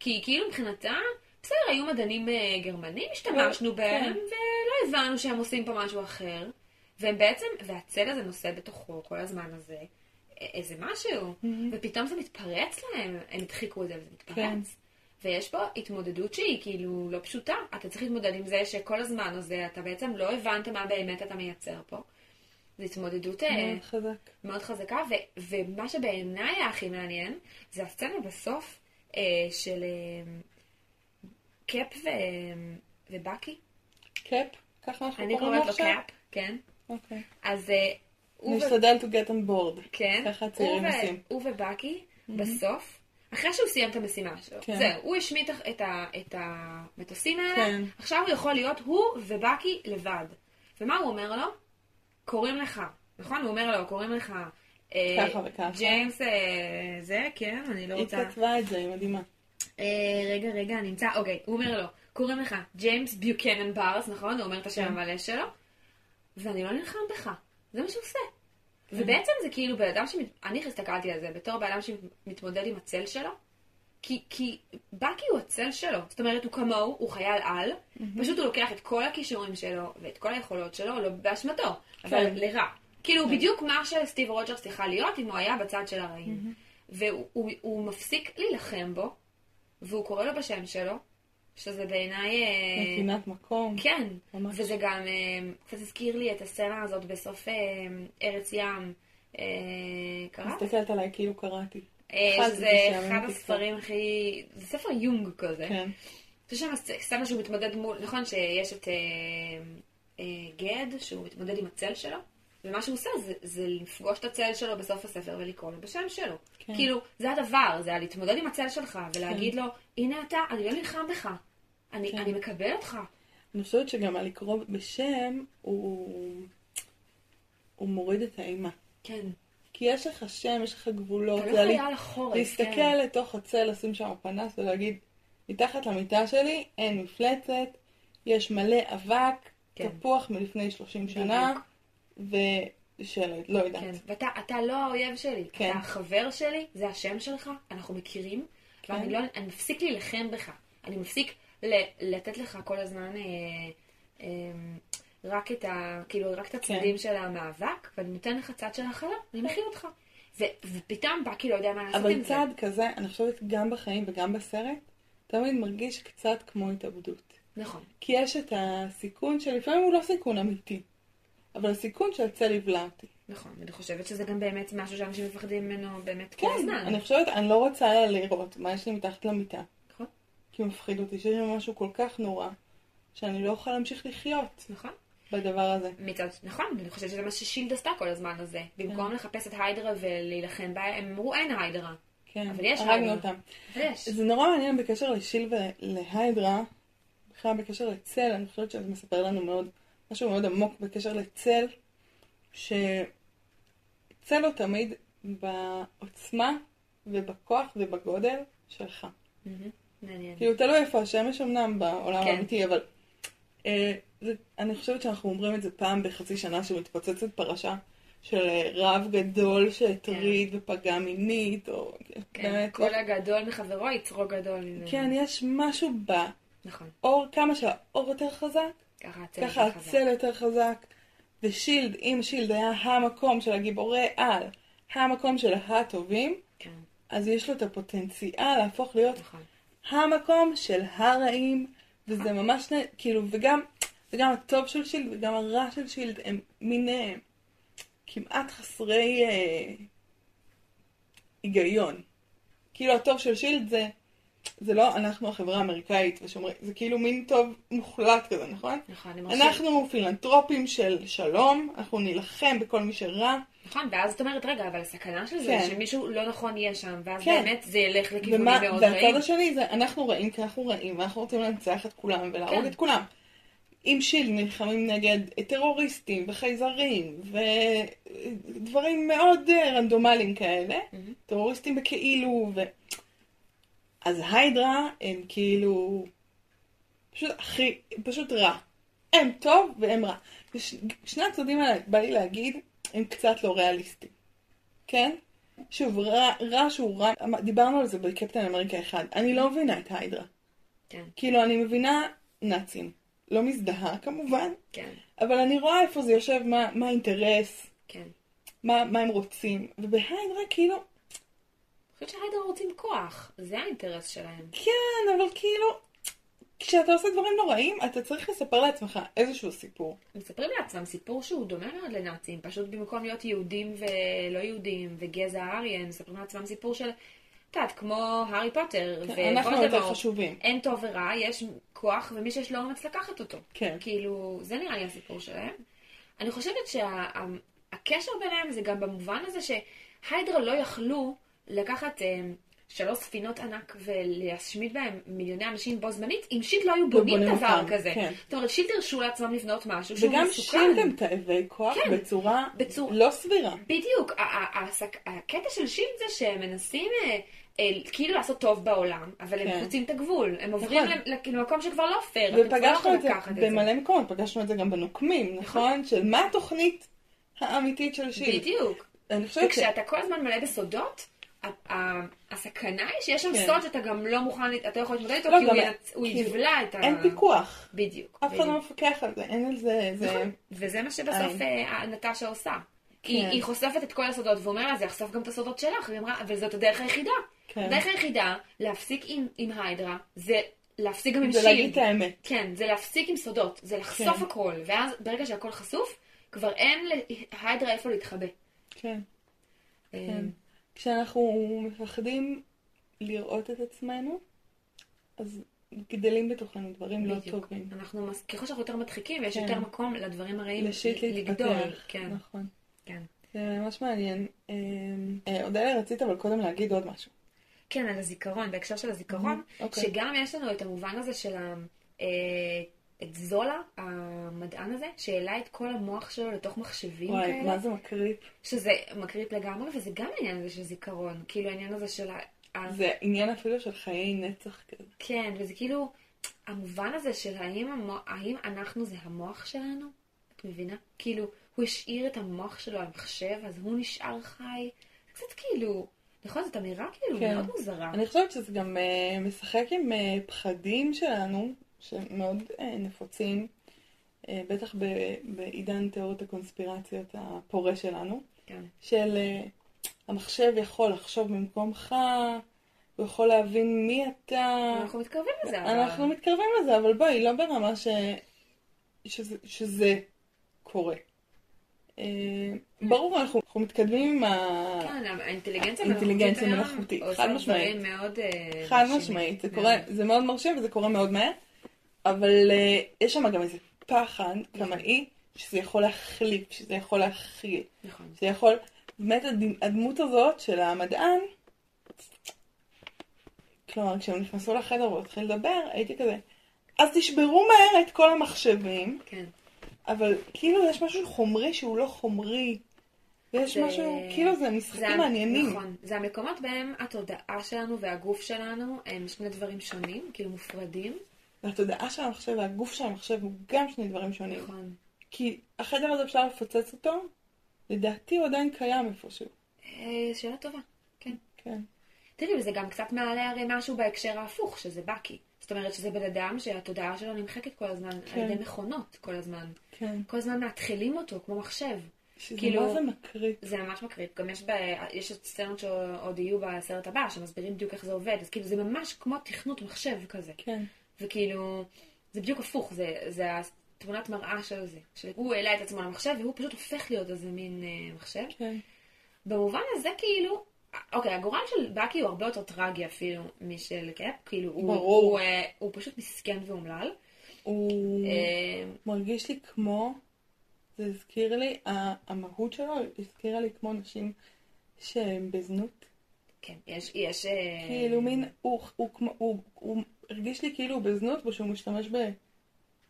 כי כאילו מבחינתה, בסדר, היו מדענים גרמנים, השתמשנו בהם, כן. ולא הבנו שהם עושים פה משהו אחר. והם בעצם, והצל הזה נושא בתוכו כל הזמן הזה איזה משהו, ופתאום זה מתפרץ להם, הם הדחיקו את זה וזה מתפרץ. כן. ויש פה התמודדות שהיא כאילו לא פשוטה. אתה צריך להתמודד עם זה שכל הזמן הזה אתה בעצם לא הבנת מה באמת אתה מייצר פה. זו התמודדות אה, מאוד חזק. מאוד חזקה, ו- ומה שבעיניי היה הכי מעניין, זה הסצנה בסוף אה, של אה, Cap ו- ובאקי. Cap? ככה אנחנו אני קוראים לו קוראת לו עכשיו? Cap, כן. אוקיי. אז אה, הוא ו- נשתדל to get on board. כן, ככה הצעירים עושים. הוא ובאקי בסוף, אחרי שהוא סיים את המשימה שלו, כן. זהו, הוא השמיט את ה- את המטוסים האלה, כן. עכשיו הוא יכול להיות הוא ובאקי לבד. ומה הוא אומר לו? קוראים לך, נכון? הוא אומר לו, קוראים לך... אה, ככה וככה. ג'יימס אה, זה, כן, אני לא היא רוצה... כתבה את זה, היא מדהימה. אה, רגע, רגע, אני אמצא, אוקיי, הוא אומר לו, קוראים לך ג'יימס ביוקנן בארס, נכון? הוא אומר את השם כן. המלא שלו, ואני לא נלחם בך. זה מה שהוא עושה. כן. ובעצם זה כאילו בן אדם שמת... אני הסתכלתי על זה בתור בן אדם שמתמודד עם הצל שלו, כי, כי בקי הוא הצל שלו. זאת אומרת, הוא כמוהו, הוא חייל על, פשוט הוא לוקח את כל הכישורים שלו ואת כל היכולות שלו, לא באשמתו, אבל לרע. כאילו, בדיוק מה שסטיב רוג'רס צריכה להיות אם הוא היה בצד של הרעים. והוא הוא, הוא מפסיק להילחם בו, והוא קורא לו בשם שלו, שזה בעיניי... אה, נתינת מקום. כן, ממש. וזה גם אה, קצת הזכיר לי את הסצנה הזאת בסוף אה, ארץ ים. קראת? מסתכלת עליי כאילו קראתי. שזה זה אחד הספרים הכי... זה ספר יונג כזה. כן. יש שם סצנה שהוא מתמודד מול... נכון שיש את גד, שהוא מתמודד עם הצל שלו, ומה שהוא עושה זה, זה לפגוש את הצל שלו בסוף הספר ולקרוא לו בשם שלו. כן. כאילו, זה הדבר, זה להתמודד עם הצל שלך ולהגיד לו, הנה אתה, אני לא נלחם בך. אני, כן. אני מקבל אותך. אני חושבת שגם הלקרוא בשם, הוא... הוא מוריד את האימה. כן. כי יש לך שם, יש לך גבולות. אתה לא לי- חייל לחורף. להסתכל כן. לתוך הצל, לשים שם פנס ולהגיד, מתחת למיטה שלי אין מפלצת, יש מלא אבק, כן. תפוח מלפני 30 שנה, ושלד, לא יודעת. כן, ואתה אתה לא האויב שלי, כן. אתה החבר שלי, זה השם שלך, אנחנו מכירים, כן. ואני לא, אני מפסיק להילחם בך, אני מפסיק לתת לך כל הזמן אה, אה, רק את ה... כאילו, רק את הצדדים של המאבק, ואני נותן לך צד של הכלה, אני מכיל אותך. ו, ופתאום בקי לא יודע מה לעשות עם אבל זה. צעד כזה, אני חושבת גם בחיים וגם בסרט, תמיד מרגיש קצת כמו התאבדות. נכון. כי יש את הסיכון שלפעמים הוא לא סיכון אמיתי, אבל הסיכון שהצל יבלע אותי. נכון, ואני חושבת שזה גם באמת משהו שאנשים מפחדים ממנו באמת כן, כל הזמן. אני חושבת, אני לא רוצה לראות מה יש לי מתחת למיטה. כי מפחיד אותי שיש לי משהו כל כך נורא, שאני לא אוכל להמשיך לחיות נכון. בדבר הזה. מצד, נכון, אני חושבת שזה מה ששילד עשתה כל הזמן הזה. כן. במקום לחפש את היידרה ולהילחם בה, הם אמרו אין היידרה. כן, אבל יש הרגנו. אותם. ויש. זה נורא מעניין בקשר לשיל ולהיידרה, בכלל בקשר לצל, אני חושבת שזה מספר לנו מאוד, משהו מאוד עמוק בקשר לצל, שצל הוא תמיד בעוצמה ובכוח ובגודל שלך. מהמם. מעניין. כאילו, תלוי איפה השמש אמנם בעולם כן. האמיתי, אבל אה, זה, אני חושבת שאנחנו אומרים את זה פעם בחצי שנה שמתפוצצת פרשה של אה, רב גדול שהטריד ופגע מינית, או כן, באמת, כל הגדול מחברו יצרו גדול. כן, יש משהו נכון. באור, כמה שהאור יותר חזק, ככה הצל ככה יותר חזק. הצל יותר חזק. ושילד, אם שילד היה המקום של הגיבורי על, המקום של הטובים, כן, אז יש לו את הפוטנציאל להפוך להיות נכון. המקום של הרעים, וזה ממש, כאילו, וגם, וגם הטוב של שילד וגם הרע של שילד הם מין אה, כמעט חסרי אה, היגיון. כאילו הטוב של שילד זה, זה לא אנחנו החברה האמריקאית ושומרי, זה כאילו מין טוב מוחלט כזה, נכון? נכון, אני מרשה. אנחנו פילנטרופים של שלום, אנחנו נילחם בכל מי שרע, נכון, ואז את אומרת, רגע, אבל הסכנה של זה, כן. שמישהו לא נכון יהיה שם, ואז כן. באמת זה ילך לכיוונים ומה, מאוד והצד רעים. השני זה אנחנו רעים כי אנחנו רעים ואנחנו רוצים לנצח את כולם ולהרוג כן. את כולם. עם שילד נלחמים נגד טרוריסטים וחייזרים ודברים מאוד אה, רנדומליים כאלה, מהמם. טרוריסטים בכאילו ו... אז היידרה הם כאילו פשוט הכי, פשוט רע. הם טוב והם רע. וש... שני הצדדים האלה, בא לי להגיד, הם קצת לא ריאליסטיים. כן? שוב, רע, רע שהוא רע, דיברנו על זה בקפטן אמריקה 1, אני לא מבינה את היידרה. כן, כאילו, אני מבינה נאצים. לא מזדהה כמובן, כן, אבל אני רואה איפה זה יושב, מה, מה האינטרס, כן. מה, מה הם רוצים. ובהיידרה כאילו, חושבת שהיידר רוצים כוח, זה האינטרס שלהם. כן, אבל כאילו, כשאתה עושה דברים נוראים, אתה צריך לספר לעצמך איזשהו סיפור. מספרים לעצמם סיפור שהוא דומה מאוד לנאצים, פשוט במקום להיות יהודים ולא יהודים וגזע הארי, הם מספרים לעצמם סיפור של, את יודעת, כמו הארי פוטר כן, אנחנו יותר. חשובים. אין טוב ורע, יש כוח ומי שיש לו אומץ לקחת אותו. כן. כאילו, זה נראה לי הסיפור שלהם. אני חושבת שהקשר ביניהם זה גם במובן הזה שהיידרה לא יכלו לקחת אה, שלוש ספינות ענק ולהשמיד בהם מיליוני אנשים בו זמנית, אם שיט לא היו בונים בונים דבר אותם, כזה. כן. זאת אומרת, שיט הרשו לעצמם לבנות משהו שהוא וגם מסוכן. שילד הם תאבי כוח כן. בצורה בצור- לא סבירה. בדיוק, הקטע של שילד זה שהם מנסים אה, אה, כאילו לעשות טוב בעולם, אבל הם כן. חוצים את הגבול, הם עוברים נכון. למקום שכבר לא פייר, לא ופגשנו את זה. במלא מקומות, פגשנו את זה גם בנוקמים, נכון? של מה התוכנית האמיתית של שילד. בדיוק. אני חושבת ש... וכשאתה כל הזמן מלא בסודות, הסכנה היא שיש שם כן. סוד שאתה גם לא מוכן, אתה לא יכול להתמודד איתו, לא, כי הוא ינצ- יבלע את ה... אין פיקוח. בדיוק. אף אחד לא. מפקח על זה, אין על זה... זה... נכון. וזה מה שבסוף. אה, נטשה עושה. היא כן. היא חושפת את כל הסודות ואומרת זה יחשוף גם את הסודות שלך, והיא אמרה, וזאת הדרך היחידה. כן. הדרך היחידה להפסיק עם- עם היידרה, זה להפסיק גם עם זה להגיד. את האמת. כן, זה להפסיק עם סודות, זה לחשוף כן. הכל, ואז ברגע שהכל חשוף, כבר אין להיידרה איפה להתחבא. כן. אה, כן. כשאנחנו מפחדים לראות את עצמנו, אז גדלים בתוכנו דברים לא בדיוק. טובים. אנחנו, ככל שאנחנו יותר מדחיקים, יש כן. יותר מקום לדברים הרעים לשיט לגדול. כן, נכון. כן. זה ממש מעניין. אה, אה, אודליה, רצית אבל קודם להגיד עוד משהו. כן, על הזיכרון, בהקשר של הזיכרון, אוקיי. שגם יש לנו את המובן הזה של ה... את זולה, המדען הזה, שהעלה את כל המוח שלו לתוך מחשבים וואי, כאלה, מה זה מקריפ. שזה מקריפ לגמרי, וזה גם העניין הזה של זיכרון, כאילו העניין הזה של ה... זה עניין אפילו של חיי נצח כזה. כן, וזה כאילו, המובן הזה של האם, המו... האם אנחנו זה המוח שלנו? את מבינה? כאילו, הוא השאיר את המוח שלו על מחשב, אז הוא נשאר חי. זה קצת כאילו, נכון? זאת אמירה כאילו כן. מאוד מוזרה. אני חושבת שזה גם אה, משחק עם אה, פחדים שלנו, שמאוד אה, נפוצים, אה, בטח בעידן תיאוריות הקונספירציות הפורה שלנו, כן. של אה, המחשב יכול לחשוב במקומך, הוא יכול להבין מי אתה. אנחנו מתקרבים לזה. אבל- אנחנו מתקרבים לזה, אבל בואי, לא ברמה ש... שזה, שזה קורה. ברור, אנחנו, אנחנו מתקדמים עם ה... כן, האינטליגנציה האינטליגנציה היום מלאכותית, עושה חד משמעית. מאוד... חד. משמעית, זה מאוד. קורה, זה מאוד מרשים וזה קורה מאוד מהר, אבל אה, יש שם גם איזה פחד קמאי, שזה יכול להחליף, שזה יכול להכיל, נכון. שזה יכול, באמת הד- הדמות הזאת של המדען, כלומר, כשהם נכנסו לחדר והוא התחיל לדבר, הייתי כזה, אז תשברו מהר את כל המחשבים, כן. אבל כאילו יש משהו חומרי שהוא לא חומרי, ויש זה- משהו, כאילו זה זה משחקים המ- מעניינים. נכון. זה המקומות בהם התודעה שלנו והגוף שלנו הם שני דברים שונים, כאילו מופרדים. והתודעה של המחשב והגוף של המחשב הוא גם שני דברים שונים. נכון. כי החדר הזה אפשר לפוצץ אותו, לדעתי הוא עדיין קיים איפשהו. אה, שאלה טובה. כן. כן. תראי, וזה גם קצת מעלה הרי משהו בהקשר ההפוך, שזה בקי. זאת אומרת שזה בן אדם שהתודעה שלו נמחקת כל הזמן כן. על ידי מכונות כל הזמן. כן. כל הזמן מאתחלים אותו כמו מחשב. שזה כאילו- מה זה מקרית. זה ממש מקריב. גם יש, ב... יש סצנות שעוד יהיו בסרט הבא, שמסבירים בדיוק איך זה עובד. אז כאילו זה ממש כמו תכנות מחשב כזה. כן. וכאילו, זה בדיוק הפוך, זה, זה התמונת מראה של זה. שהוא העלה את עצמו למחשב והוא פשוט הופך להיות איזה מין אה, מחשב. כן. במובן הזה כאילו, אוקיי, הגורל של בקי הוא הרבה יותר טרגי אפילו משל קאפ, כאילו הוא, ברור. הוא, אה, הוא פשוט מסכן ואומלל. הוא אה, מרגיש לי כמו, זה הזכיר לי, המהות שלו הזכירה לי כמו נשים שהם בזנות. כן, יש, יש... אה, כאילו מין, הוא, הוא, כמו- הוא, הוא הרגיש לי כאילו הוא בזנות ושהוא משתמש ב,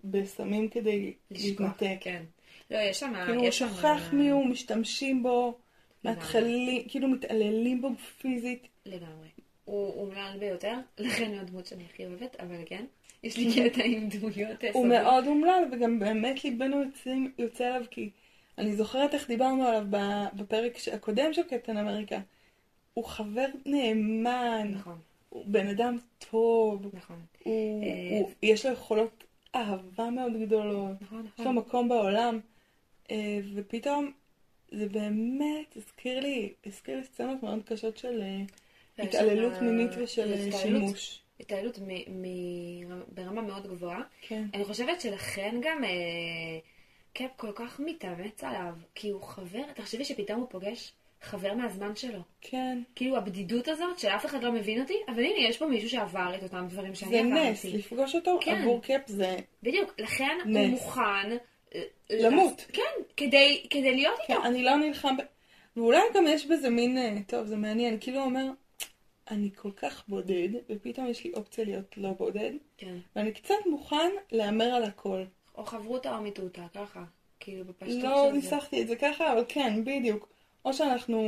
בסמים כדי להתנתק. כן. לא, יש שם... כאילו הוא שוכח מי הוא, משתמשים בו. מתחילים, כאילו מתעללים בו פיזית. לגמרי. הוא אומלל ביותר, לכן הוא הדמות שאני הכי אוהבת, אבל כן, יש לי קטע עם דמויות הוא. מאוד אומלל, וגם באמת ליבנו יוצא, אליו, כי אני זוכרת איך דיברנו עליו בפרק הקודם של קפטן אמריקה. הוא חבר נאמן, נכון, הוא בן אדם טוב, נכון. הוא, אה, הוא, יש לו יכולות אהבה מאוד גדולות, נכון, יש לו נכון. מקום בעולם, אה, ופתאום זה באמת הזכיר לי, הזכיר לי סצנות מאוד קשות של אה, ויש התעללות שם- מינית ושל אה, שימוש. התעללות מ- מ- ברמה מאוד גבוהה. כן. אני חושבת שלכן גם אה, קאפ כל כך מתאמץ עליו, כי הוא חבר, תחשבי שפתאום הוא פוגש חבר מהזמן שלו. כן. כאילו הבדידות הזאת שאף אחד לא מבין אותי, אבל הנה יש פה מישהו שעבר את אותם דברים שאני זה עברתי. נס, לפגוש אותו כן. עבור קאפ זה בדיוק, לכן הוא נס. מוכן... אה, למות. כן, כדי, כדי להיות כן, איתו. אני לא נלחם ב... ואולי גם יש בזה מין, אה, טוב, זה מעניין, כאילו הוא אומר, אני כל כך בודד, ופתאום יש לי אופציה להיות לא בודד, כן. ואני קצת מוכן להמר על הכל. או חברותא או מיטותא, ככה. כאילו בפשטות לא של זה. ניסחתי את זה ככה, אבל כן, בדיוק. או שאנחנו...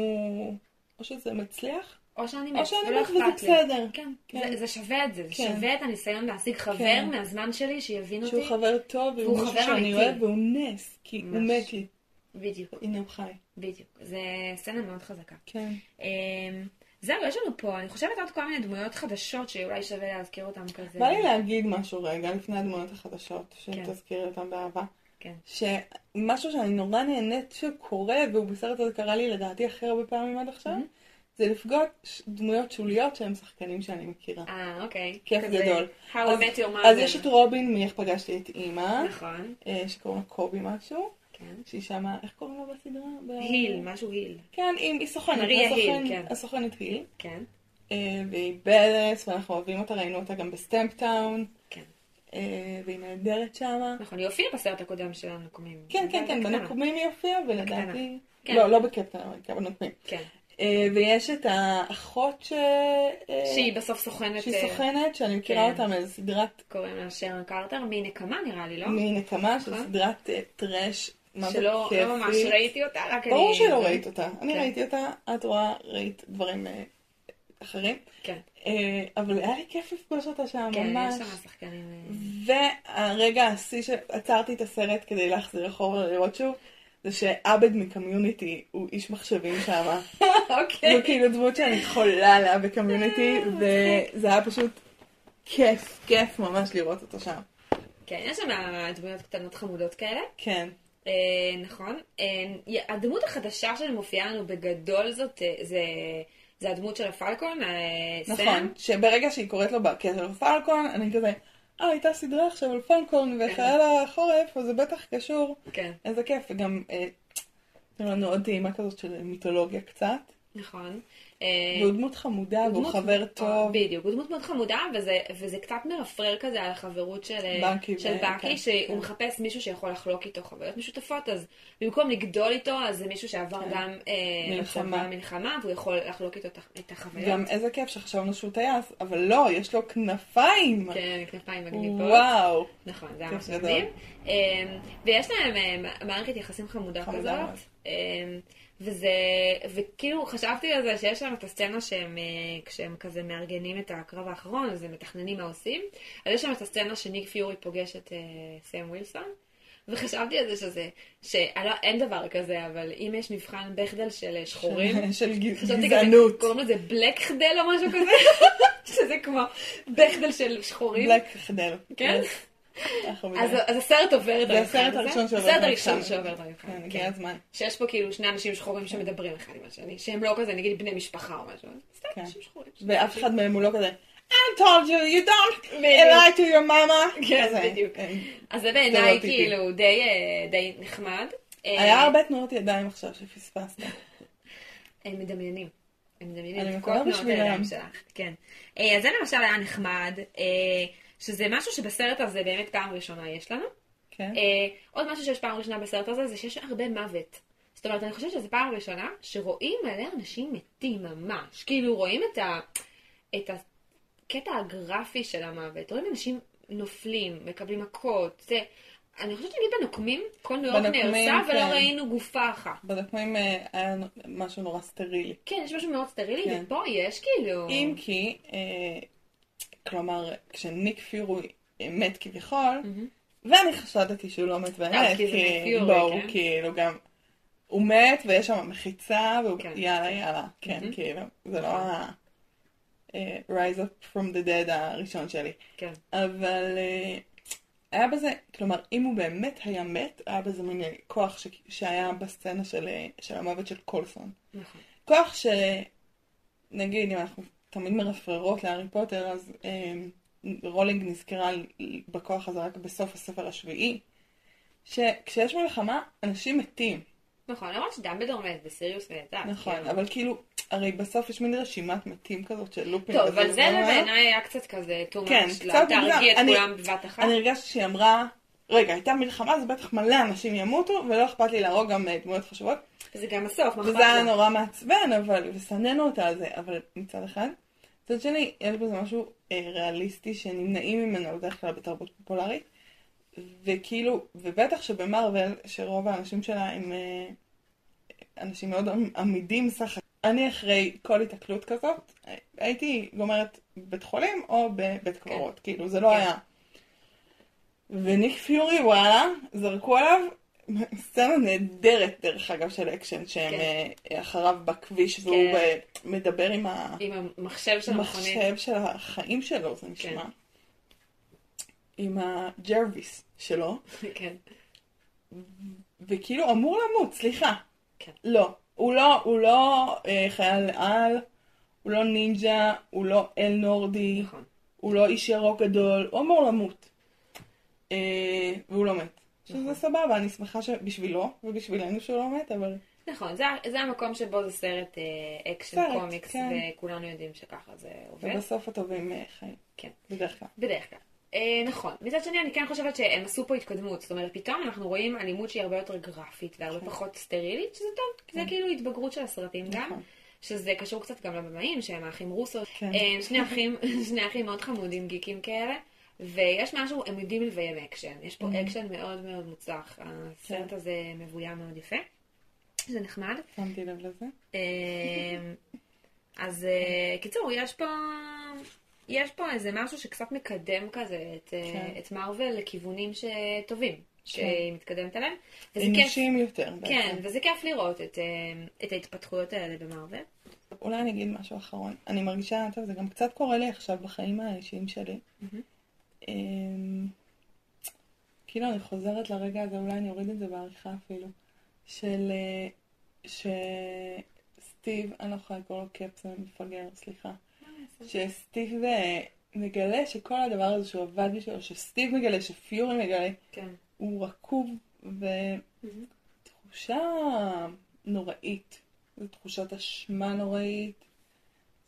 או שזה מצליח, או שאני או מת, שאני ולא מת וזה אכפת לי. בסדר. כן, כן. זה, זה שווה את זה, זה כן. שווה את הניסיון להשיג חבר כן. מהזמן שלי שיבין אותי. שהוא חבר טוב, והוא חבר שאני אמיתי. אוהב, והוא נס, כי הוא ממש. מת לי. בדיוק, הנה הוא חי. בדיוק. זה סצנה מאוד חזקה. כן. אמ, זהו, יש לנו פה, אני חושבת עוד כל מיני דמויות חדשות שאולי שווה להזכיר אותן כזה. בא לי להגיד משהו רגע, לפני הדמויות החדשות, כן. שתזכירי אותן באהבה. כן. שמשהו שאני נורא נהנית שקורה, והוא בסרט הזה קרה לי לדעתי הכי הרבה פעמים עד עכשיו, זה לפגוש דמויות שוליות שהם שחקנים שאני מכירה. אה, אוקיי. כיף כזה, גדול. How אז- I met your mother. אז יש את רובין מאיך פגשתי את אימא, נכון, אה, שקוראים לה קובי משהו, כן. שהיא שמה, איך קוראים לה בסדרה? ב- היל, משהו היל. כן, היא היא סוכנת, מריה היל, כן. הסוכנת היל. כן, אה, והיא badass, ואנחנו אוהבים אותה, ראינו אותה גם בסטמפטאון, כן. אה, והיא נהדרת שמה. נכון, היא הופיעה בסרט הקודם של הנוקמים. כן, כן, כן. בנקומים היא הופיעה, ולדעתי... כן. לא, לא בקפטן אמריקה, בנוקמים. כן. אה, ויש את האחות ש... אה, שהיא בסוף סוכנת, שהיא סוכנת, שאני מכירה כן. אותה מאיזו סדרת קוראים לה שרן קרטר, מנקמה נראה לי, לא? מנקמה, של נכון. סדרת טראש, שלא לא ממש. ראיתי אותה, רק אני... ברור שלא ראית אותה. אני כן. ראיתי אותה, את רואה, ראית דברים אחרים. כן, אבל היה לי כיף לפגוש אותה שם, כן, ממש. יש שם שחקנים... אה, והרגע השיא שעצרתי את הסרט כדי להחזיר אחורה לראות שוב, זה שעבד מקמיוניטי הוא איש מחשבים שם. אוקיי. זו כאילו דמות שאני חולה עליה בקמיוניטי, וזה היה פשוט כיף, כיף ממש לראות אותו שם. כן, יש שם דמויות קטנות חמודות כאלה. כן. אה, נכון. אה, הדמות החדשה שמופיעה לנו בגדול זאת, אה, זה זה הדמות של הפלקון, אה, סם. נכון, שברגע שהיא קוראת לו בקשר לפלקון, אני כזה, אה, הייתה סדרה עכשיו על פלקון וחייל החורף, אז זה בטח קשור. כן, איזה כיף, וגם, אה, נותנים לנו עוד טעימה כזאת של מיתולוגיה קצת. נכון. והוא דמות חמודה, והוא חבר טוב. בדיוק, הוא דמות מאוד חמודה, וזה, וזה קצת מרפרר כזה על החברות של בנקי של ו- בקי, כן, שהוא כן. מחפש מישהו שיכול לחלוק איתו חוויות משותפות, אז במקום לגדול איתו, אז זה מישהו שעבר כן. גם אה, מלחמה. מלחמה, והוא יכול לחלוק איתו את החוויות. גם איזה כיף שחשבנו שהוא טייס, אבל לא, יש לו כנפיים. כן, כנפיים מגניבות. וואו. נכון, זה היה גדול. מדהים. ויש להם אה, מערכת יחסים חמודה חמודה. כזאת. אמ, וזה, וכאילו חשבתי על זה שיש שם את הסצנה שהם, אה, כשהם כזה מארגנים את הקרב האחרון, אז הם מתכננים מה עושים. אז יש שם את הסצנה שניק פיורי פוגש את אה, סם ווילסון. וחשבתי על זה שזה, שאין דבר כזה, אבל אם יש מבחן בכדל של אה, שחורים, של גזענות. קוראים לזה בלק חדל או משהו כזה, שזה כמו בכדל של שחורים. בלק חדל. כן? אז. אז הסרט עובר את זה המבחן הסרט הזה. הראשון שעובר את הסרט הראשון. שעובר את המבחן. כן. הגיע הזמן. שיש פה כאילו שני אנשים שחורים שמדברים אחד עם השני, שהם לא כזה נגיד בני משפחה או משהו. סתם כן. אנשים שחורים. ואף אחד מהם הוא לא כזה, I told you, you don't lie to your mama. כן. בדיוק. כן. אז זה בעיניי. כאילו די, אה, די נחמד. אה, היה הרבה תנועות ידיים עכשיו שפספסת. הם מדמיינים. הם מדמיינים אני את מקווה כל תנועות בשבילם. הידיים שלך. כן. אה, אז זה למשל היה נחמד, אה, שזה משהו שבסרט הזה באמת פעם ראשונה יש לנו. כן. אה, עוד משהו שיש פעם ראשונה בסרט הזה, זה שיש הרבה מוות. זאת אומרת, אני חושבת שזו פעם ראשונה שרואים מלא אנשים מתים ממש. כאילו, רואים את, ה, את הקטע הגרפי של המוות. רואים אנשים נופלים, מקבלים מכות. זה... אני חושבת שנגיד בנוקמים, כל ניו יורק בנוקמים, נהרסה ולא כן. ראינו גופה אחת. בדקמים אה, היה משהו נורא סטרילי. כן, יש משהו מאוד סטרילי, כן. ופה יש כאילו... אם כי, אה, כלומר, כשניק פיורי מת כביכול, ואני חשדתי שהוא לא מת באמת, אה, כי בואו, כן. כאילו גם, הוא מת ויש שם מחיצה, והוא כן. יאללה יאללה, כן, מהמם. כאילו, זה לא ה... אה, Rise up from the dead הראשון שלי. כן. אבל אה, היה בזה, כלומר, אם הוא באמת היה מת, היה בזה מין כוח ש... שהיה בסצנה של, של המוות של קולסון. נכון. כוח ש... נגיד, אם אנחנו תמיד מרפררות להארי פוטר, אז אה, רולינג נזכרה בכוח הזה רק בסוף הספר השביעי, שכשיש מלחמה, אנשים מתים. נכון, למרות שדמבלדור מת בסיריוס נהדר. נכון, כאילו. אבל כאילו, הרי בסוף יש מין רשימת מתים כזאת של לופים. טוב, אבל זה בעיניי היה קצת כזה too much, כן, קצת מוגזם. להרגיע את כולם בבת אחת. אני הרגשתי שהיא אמרה, רגע, הייתה מלחמה, אז בטח מלא אנשים ימותו, ולא אכפת לי להרוג גם אה, דמויות חשובות. זה גם הסוף, מה אכפת וזה היה? נורא מעצבן, אבל, ושנאנו אותה על זה, אבל מצד אחד. מצד שני, יש בזה משהו אה, ריאליסטי שנמנעים ממנו בדרך כלל בתרבות פופולרית. וכאילו, ובטח שבמרוויל, שרוב האנשים שלה הם אה, אנשים מאוד עמ- עמידים סך הכל. אני אחרי כל התקלות כזאת, אה, הייתי גומרת בבית חולים או בבית קברות, כאילו זה לא כן. היה. וניק פיורי, וואלה, זרקו עליו סצנה נהדרת, דרך אגב, של אקשן, שהם כן. אה, אחריו בכביש, והוא כן. אה, מדבר עם עם המחשב של המכונית. של החיים שלו, זה נשמע. כן. עם הג'רוויס שלו, כן. וכאילו אמור למות, סליחה. כן. לא. הוא לא, הוא לא אה, חייל על, הוא לא נינג'ה, הוא לא אל נורדי, נכון. הוא לא איש ירוק גדול, הוא אמור למות. אה, והוא לא מת. שזה נכון. סבבה, אני שמחה שבשבילו, ובשבילנו שהוא לא מת, אבל... נכון, זה, זה המקום שבו זה סרט אה, אקשן סרט, קומיקס, כן. וכולנו יודעים שככה זה עובד. ובסוף הטובים אה, חיים. כן. בדרך כלל. בדרך כלל. אה, נכון. מצד שני, אני כן חושבת שהם עשו פה התקדמות. זאת אומרת, פתאום אנחנו רואים אלימות שהיא הרבה יותר גרפית והרבה כן. פחות סטרילית, שזה טוב, כי זה כן. כאילו התבגרות של הסרטים גם. נכון. שזה קשור קצת גם לבמאים, שהם האחים רוסו. כן. אה, שני אחים, שני אחים מאוד חמודים, גיקים כאלה. ויש משהו, הם יודעים לביים אקשן. יש פה Mhm. אקשן מאוד מאוד מוצלח. הסרט כן. הזה מבוים מאוד יפה. זה נחמד. שמתי לב לזה. אמ, אז אה, קיצור, יש פה, יש פה איזה משהו שקצת מקדם כזה את, אה, כן. את מארוול לכיוונים שטובים, שהיא מתקדמת כיף, אנושיים יותר. כן, בעצם. וזה כיף לראות את, אה, את ההתפתחויות האלה במארוול. אולי אני אגיד משהו אחרון. אני מרגישה, טוב, זה גם קצת קורה לי עכשיו בחיים האישיים שלי. מהמם. אמ, כאילו אני חוזרת לרגע הזה, אולי אני אוריד את זה בעריכה אפילו, של אה, שסטיב אני לא יכולה לקרוא לו קאפ, זה מפגר, סליחה. שסטיב אה, מגלה שכל הדבר הזה שהוא עבד בשבילו, שסטיב מגלה, שפיורי מגלה, כן. הוא רקוב ותחושה נוראית. זו תחושת אשמה נוראית,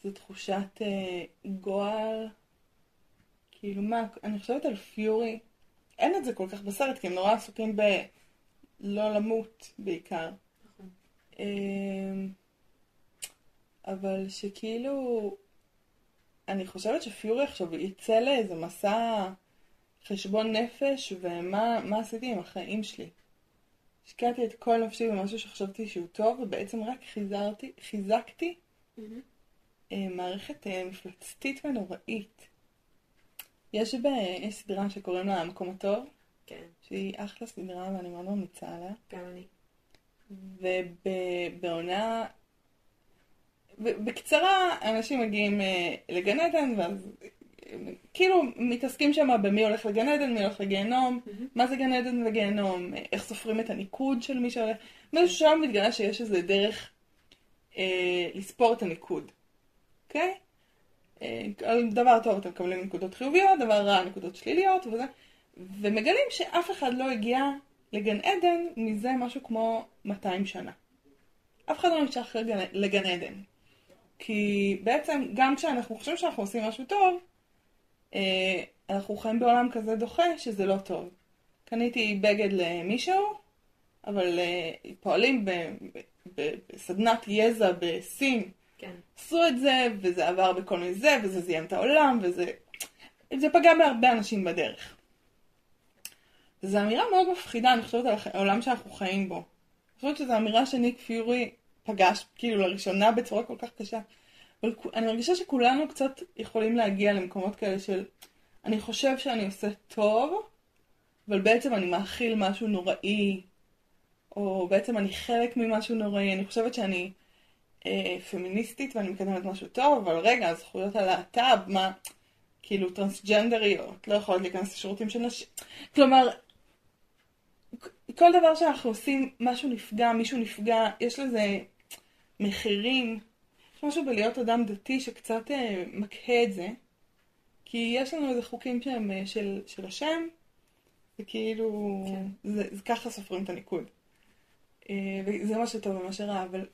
זו תחושת אה, גועל. כאילו מה, אני חושבת על פיורי, אין את זה כל כך בסרט, כי הם נורא עסוקים בלא למות בעיקר. נכון. אמ, אבל שכאילו, אני חושבת שפיורי עכשיו יצא לאיזה מסע חשבון נפש, ומה מה עשיתי עם החיים שלי. השקעתי את כל נפשי במשהו שחשבתי שהוא טוב, ובעצם רק חיזרתי, חיזקתי אה, מערכת אה, מפלצתית ונוראית. יש, סדרה שקוראים לה המקום הטוב, כן, שהיא אחלה סדרה ואני מאוד ממליצה עליה. גם אני. ובעונה, בקצרה, אנשים מגיעים אה, לגן עדן, ואז כאילו מתעסקים שם במי הולך לגן עדן, מי הולך לגיהנום, מה זה גן עדן וגיהנום, אה, איך סופרים את הניקוד של מי שהולך. באיזשהו שלב מתגלה שיש איזה דרך אה, לספור את הניקוד, אוקיי? אה, על דבר טוב אתם מקבלים נקודות חיוביות, דבר רע נקודות שליליות וזה, ומגלים שאף אחד לא הגיע לגן עדן מזה משהו כמו 200 שנה. אף אחד לא נמשך לגן, לגן עדן. כי בעצם גם כשאנחנו חושבים שאנחנו עושים משהו טוב, אה, אנחנו חיים בעולם כזה דוחה שזה לא טוב. קניתי בגד למישהו, אבל אה, פועלים בסדנת יזע בסין, כן. עשו את זה, וזה עבר בכל מיני זה, וזה זיהם את העולם, וזה... זה פגע בהרבה אנשים בדרך. זו אמירה מאוד מפחידה, אני חושבת על העולם שאנחנו חיים בו. אני חושבת שזו אמירה שניק פיורי פגש, כאילו, לראשונה בצורה כל כך קשה. אבל אני מרגישה שכולנו קצת יכולים להגיע למקומות כאלה של, אני חושב שאני עושה טוב, אבל בעצם אני מאכיל משהו נוראי, או בעצם אני חלק ממשהו נוראי, אני חושבת שאני אה, פמיניסטית ואני מקדמת משהו טוב, אבל רגע, זכויות הלהט"ב, מה, כאילו טרנסג'נדריות, לא יכולות להיכנס לשירותים של נשים. כלומר, כל דבר שאנחנו עושים, משהו נפגע, מישהו נפגע, יש לזה מחירים. יש משהו בלהיות אדם דתי שקצת אה, מקהה את זה, כי יש לנו איזה חוקים שהם אה, של, של השם, וכאילו, כן. זה, זה ככה סופרים את הניקוד. אה, וזה מה שטוב ומה שרע, אבל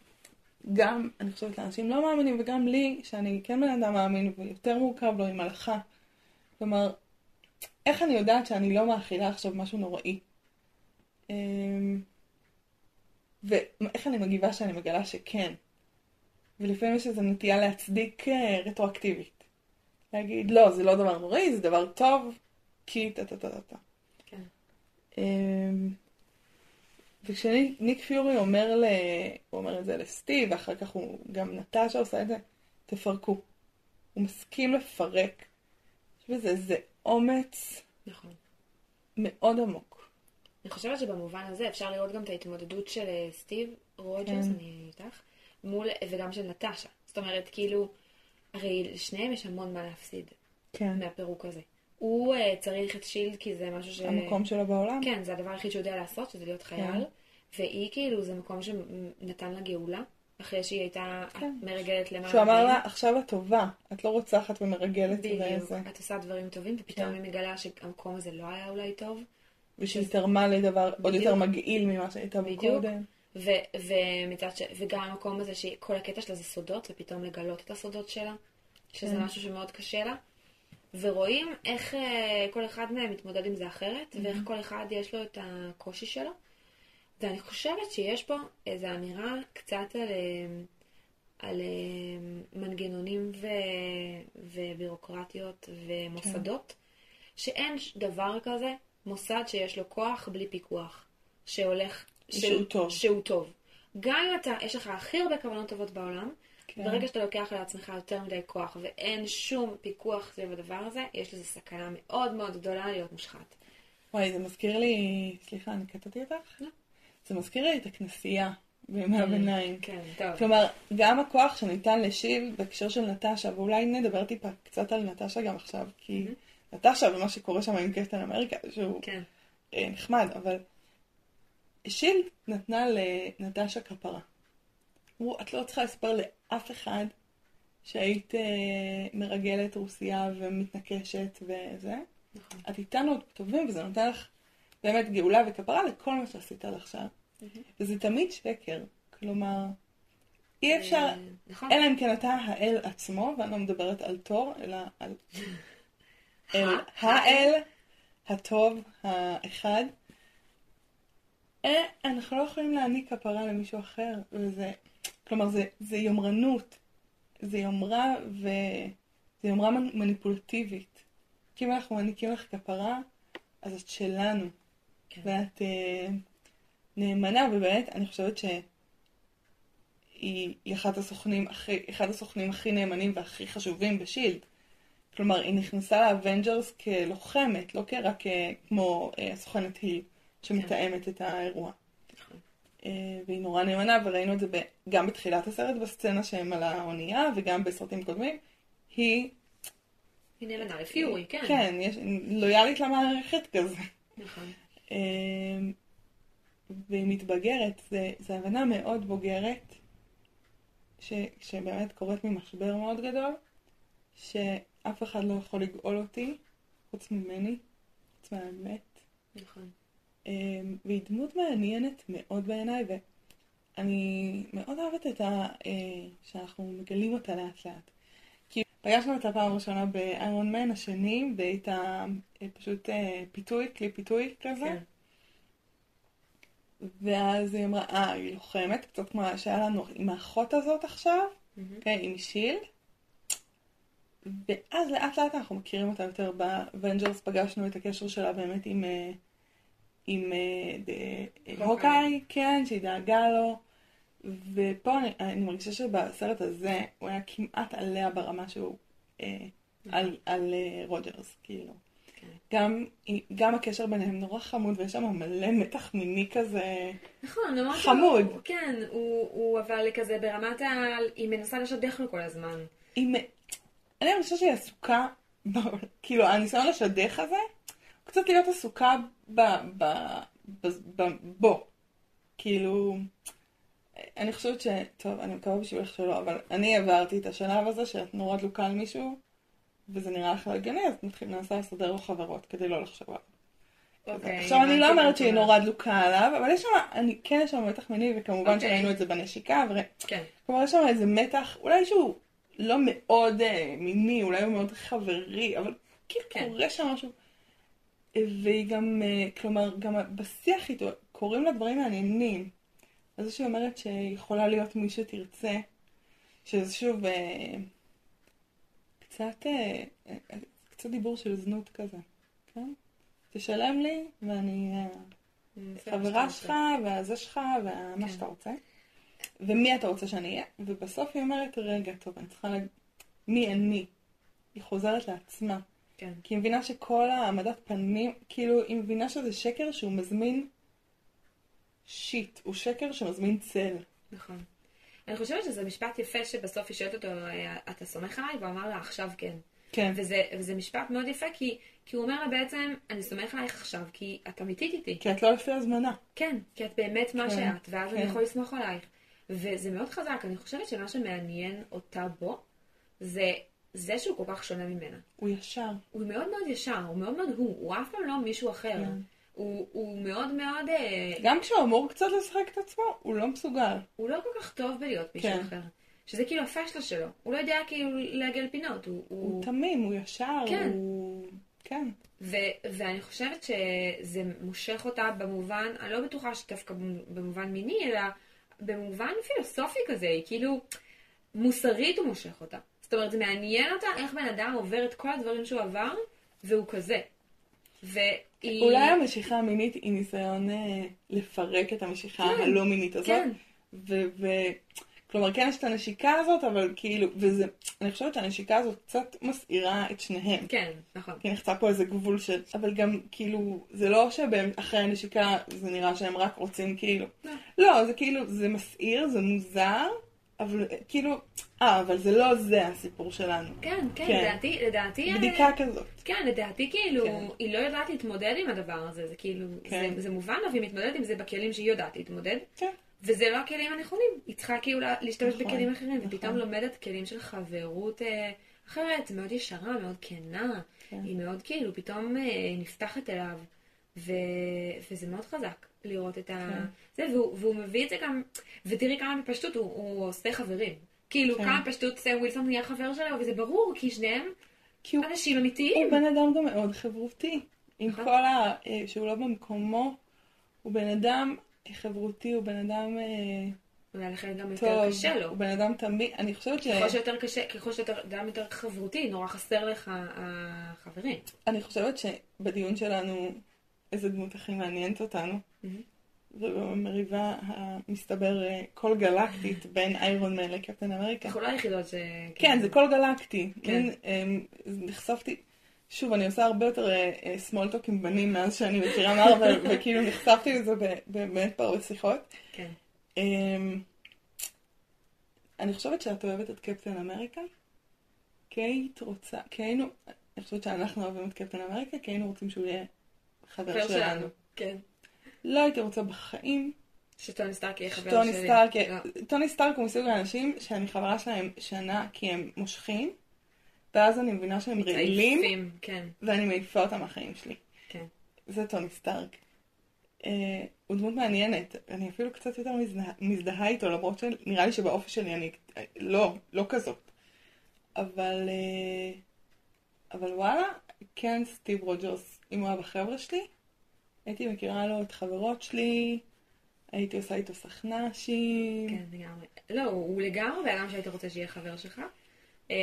גם, אני חושבת, לאנשים לא מאמינים, וגם לי, שאני כן בן אדם מאמין, ויותר מורכב לו עם הלכה. כלומר, איך אני יודעת שאני לא מאכילה עכשיו משהו נוראי? אמ, ואיך אני מגיבה שאני מגלה שכן? ולפעמים יש איזו נטייה להצדיק אה, רטרואקטיבית. להגיד, לא, זה לא דבר נוראי, זה דבר טוב, כי טה טה טה טה טה. כן. וכשניק פיורי אומר, ל... הוא אומר את זה לסטיב, ואחר כך הוא, גם נטשה עושה את זה, תפרקו. הוא מסכים לפרק. בזה איזה אומץ נכון. מאוד עמוק. אני חושבת שבמובן הזה אפשר לראות גם את ההתמודדות של אה, סטיב רוג'רס, כן. אני איתך, מול, וגם של נטשה. זאת אומרת, כאילו, הרי לשניהם יש המון מה להפסיד כן. מהפירוק הזה. הוא uh, צריך את שילד כי זה משהו ש... המקום שלו בעולם. כן, זה הדבר היחיד שהוא יודע לעשות, שזה להיות חייל. והיא כאילו, זה מקום שנתן לה גאולה, אחרי שהיא הייתה כן. מרגלת למעלה. שהוא אמר. לה, עכשיו את טובה, את לא רוצחת ומרגלת בדיוק, וזה. את עושה דברים טובים, ופתאום כן. היא מגלה שהמקום הזה לא היה אולי טוב. ושהיא תרמה לדבר עוד בדיוק. יותר מגעיל ממה שהייתה בו בדיוק. קודם. ו- ומצד ש... וגם המקום הזה שכל הקטע שלה זה סודות, ופתאום לגלות את הסודות שלה, שזה כן. משהו שמאוד קשה לה. ורואים איך אה, כל אחד מהם מתמודד עם זה אחרת, ואיך כל אחד יש לו את הקושי שלו. ואני חושבת שיש פה איזו אמירה קצת על, אה, על אה, מנגנונים ו... ובירוקרטיות ומוסדות, שאין ש- דבר כזה מוסד שיש לו כוח בלי פיקוח, שהולך... שהוא טוב. שהוא טוב. גם אם אתה, יש לך הכי הרבה כוונות טובות בעולם, כן. ברגע שאתה לוקח על עצמך יותר מדי כוח ואין שום פיקוח סביב הדבר הזה, יש לזה סכנה מאוד מאוד גדולה להיות מושחת. וואי, זה מזכיר לי, סליחה, אני קטעתי אותך? לא. זה מזכיר לי את הכנסייה בימי הביניים. כן, טוב. כלומר, גם הכוח שניתן לשיב בהקשר של נטשה, ואולי נדבר טיפה קצת על נטשה גם עכשיו, כי נטשה ומה שקורה שם עם קפטן אמריקה, שהוא כן, אה, נחמד, אבל שילד נתנה לנטשה כפרה. אמרו, את לא צריכה לספר לאף אחד שהיית אה, מרגלת רוסייה ומתנקשת וזה. נכון. את איתנו עוד טובים, וזה נותן לך באמת גאולה וכפרה לכל מה שעשית עד עכשיו. וזה תמיד שקר. כלומר, אי אפשר, אה, נכון. אלא אם כן אתה האל עצמו, ואני לא מדברת על תור, אלא על אל, האל הטוב, האחד. אה, אנחנו לא יכולים להעניק כפרה למישהו אחר, וזה, כלומר, זה, זה יומרנות. זה יומרה ו... זה יומרה מנ- מניפולטיבית. כי אם אנחנו מעניקים לך כפרה, אז את שלנו. כן. ואת אה, נאמנה, ובאמת, אני חושבת שהיא היא אחת הסוכנים הכי, אחד הסוכנים הכי נאמנים והכי חשובים בשילד. כלומר, היא נכנסה לאבנג'רס כלוחמת, לא כרק אה, כמו אה, הסוכנת היל, שמתאמת את האירוע. נכון. אה, והיא נורא נאמנה, וראינו את זה גם בתחילת הסרט, בסצנה שהם על האונייה, וגם בסרטים קודמים. היא, היא נאמנה לפיורי, כן. כן, יש, לויאלית למערכת כזה. נכון. אה, והיא מתבגרת, זה, זה הבנה מאוד בוגרת, ש, שבאמת קורית ממשבר מאוד גדול, שאף אחד לא יכול לגאול אותי, חוץ ממני, חוץ מהאמת. נכון. אה, והיא דמות מעניינת מאוד בעיניי, ואני מאוד אוהבת את ה... אה, שאנחנו מגלים אותה לאט לאט. פגשנו אותה פעם ראשונה באיירון מן השני, והייתה אה, פשוט אה, פיתוי, כלי פיתוי כזה. כן. ואז היא אמרה, אה, היא לוחמת, קצת כמו שהיה לנו עם האחות הזאת עכשיו. כן, עם שילד. ואז לאט לאט אנחנו מכירים אותה יותר באבנג'רס, פגשנו את הקשר שלה באמת עם, אה, עם. הוקאי, כן, שהיא דאגה לו. ופה אני, אני מרגישה שבסרט הזה הוא היה כמעט עליה ברמה שהוא אה, על, על אה, רוג'רס, כאילו. כן. גם, גם הקשר ביניהם נורא חמוד, ויש שם מלא מתח מיני כזה. נכון, חמוד. שהוא- כן, הוא הוא אבל כזה ברמת ה... היא מנסה לשדך לו כל הזמן. היא... אני מרגישה שהיא עסוקה, ב... כאילו הניסיון לשדך הזה, הוא קצת להיות עסוקה ב... ב... ב... ב... בו. כאילו, אני חושבת ש... טוב, אני מקווה בשבילך שלא, אבל אני עברתי את השלב הזה שאת נורא דלוקה על מישהו, וזה נראה לך הגיוני, אז נתחיל ננסה לסדר לו חברות כדי לא לחשוב עליו. אוקיי. עכשיו, אני לא אומרת שהיא. נורא דלוקה עליו, אבל יש שם, אני כן יש שם מתח מיני, וכמובן אוקיי. שראינו את זה בנשיקה. כן. כלומר, יש שם איזה מתח, אולי שהוא לא מאוד אה, מיני, אולי הוא מאוד חברי, אבל כאילו כן. קורה שם משהו. והיא גם, אה, כלומר, גם בשיח איתו, קורים לה דברים מעניינים. אז זה שהיא אומרת שיכולה להיות מי שתרצה, שזה שוב אה, קצת, אה, אה, קצת דיבור של זנות כזה, כן? תשלם לי, ואני חברה שלך, והזה שלך, ומה כן. שאתה רוצה. ומי אתה רוצה שאני אהיה? ובסוף היא אומרת, רגע, טוב, אני צריכה להגיד, מי אני? היא חוזרת לעצמה. כן. כי היא מבינה שכל העמדת פנים, כאילו, היא מבינה שזה שקר שהוא מזמין שיט, הוא שקר שמזמין צל. נכון. אני חושבת שזה משפט יפה שבסוף היא שואלת אותו, "אה, אתה סומך עליי? והוא אמר לה, עכשיו כן. כן. וזה, וזה משפט מאוד יפה, כי, כי הוא אומר לה בעצם, אני סומך עלייך עכשיו, כי את אמיתית איתי. כי את לא לפי הזמנה. כן, כי את באמת מה כן, שאת, ואז אני כן. יכול לסמוך עלייך. וזה מאוד חזק, אני חושבת שמה שמעניין אותה בו, זה זה שהוא כל כך שונה ממנה. הוא ישר. הוא מאוד מאוד ישר, הוא מאוד מאוד הוא, הוא אף פעם לא מישהו אחר. כן. הוא, הוא מאוד מאוד, אה, גם כשהוא אמור קצת לשחק את עצמו, הוא לא מסוגל. הוא לא כל כך טוב בלהיות מישהו כן. אחר. שזה כאילו הפשלה שלו. הוא לא יודע כאילו לעגל פינות. הוא, הוא הוא... תמים, הוא ישר, כן. הוא... כן. ו- ואני חושבת שזה מושך אותה במובן, אני לא בטוחה שדווקא במובן מיני, אלא במובן פילוסופי כזה, היא כאילו מוסרית הוא מושך אותה. זאת אומרת, זה מעניין אותה איך בן אדם עובר את כל הדברים שהוא עבר, והוא כזה. והיא... אולי המשיכה המינית היא ניסיון אה, לפרק את המשיכה כן, הלא מינית הזאת. כן. ו... ו... כלומר, כן יש את הנשיקה הזאת, אבל כאילו, וזה, אני חושבת שהנשיקה הזאת קצת מסעירה את שניהם. כן, נכון. כי נחצה פה איזה גבול של... אבל גם, כאילו, זה לא שאחרי הנשיקה זה נראה שהם רק רוצים, כאילו... לא. לא, זה כאילו, זה מסעיר, זה מוזר, אבל אה, כאילו... אה, אבל זה לא זה הסיפור שלנו. כן, כן, כן. לדעתי, לדעתי... אה, בדיקה כזאת. כן, לדעתי כאילו, כן. היא לא יודעת להתמודד עם הדבר הזה, זה כאילו, כן. זה, זה מובן לה, והיא מתמודדת עם זה בכלים שהיא יודעת להתמודד, כן. וזה לא הכלים הנכונים, היא צריכה כאילו לה- להשתמש נכון, בכלים אחרים, נכון. ופתאום לומדת כלים של חברות אה, אחרת, מאוד ישרה, מאוד כנה, כן. היא מאוד כאילו פתאום אה, נפתחת אליו, ו... וזה מאוד חזק לראות את ה... כן. זה, והוא, והוא מביא את זה גם, ותראי כמה בפשטות הוא, הוא עושה חברים. כאילו, כן. כמה בפשטות סם ווילסון נהיה חבר שלו, וזה ברור, כי שניהם כי הוא אנשים אמיתיים. הוא בן אדם גם מאוד חברותי. עם נכון. כל ה... אה, שהוא לא במקומו, הוא בן אדם חברותי, הוא בן אדם אה, אולי לכן גם יותר קשה לו. הוא בן אדם תמיד, אני חושבת ש... ככל שיותר קשה, ככל שיותר, גם יותר חברותי, נורא חסר לך החברים. אני חושבת שבדיון שלנו, איזה דמות הכי מעניינת אותנו, מהמם. זו במריבה המסתבר אה, כל גלקטית בין איירון מן לקפטן אמריקה. אנחנו לא היחידות ש... כן, זה כל גלקטי. כן. אמ, נחשפתי, שוב, אני עושה הרבה יותר סמולטוק עם בנים מאז שאני מכירה מרוויל, וכאילו נחשפתי לזה באמת בהרבה שיחות. כן. אמ, אני חושבת שאת אוהבת את קפטן אמריקה, כי היית רוצה, כי היינו, אני חושבת שאנחנו אוהבים את קפטן אמריקה, כי היינו רוצים שהוא יהיה חבר. שלנו. כן. לא הייתי רוצה בחיים שטוני סטארק יהיה חבר שלי. סטארק, לא. טוני סטארק הוא מסוג האנשים שאני חברה שלהם שנה כי הם מושכים, ואז אני מבינה שהם רעילים, כן. ואני מעיפה אותם מהחיים שלי. כן. זה טוני סטארק. אה, הוא דמות מעניינת, אני אפילו קצת יותר מזדהה, מזדהה איתו, למרות שנראה לי שבאופי שלי אני לא, לא כזאת. אבל, אה, אבל וואלה, כן סטיב רוג'רס, אם הוא היה בחבר'ה שלי, הייתי מכירה לו את חברות שלי, הייתי עושה איתו סכנ"שים. כן, לגמרי. לא, הוא לגמרי בן אדם שהיית רוצה שיהיה חבר שלך. אמ,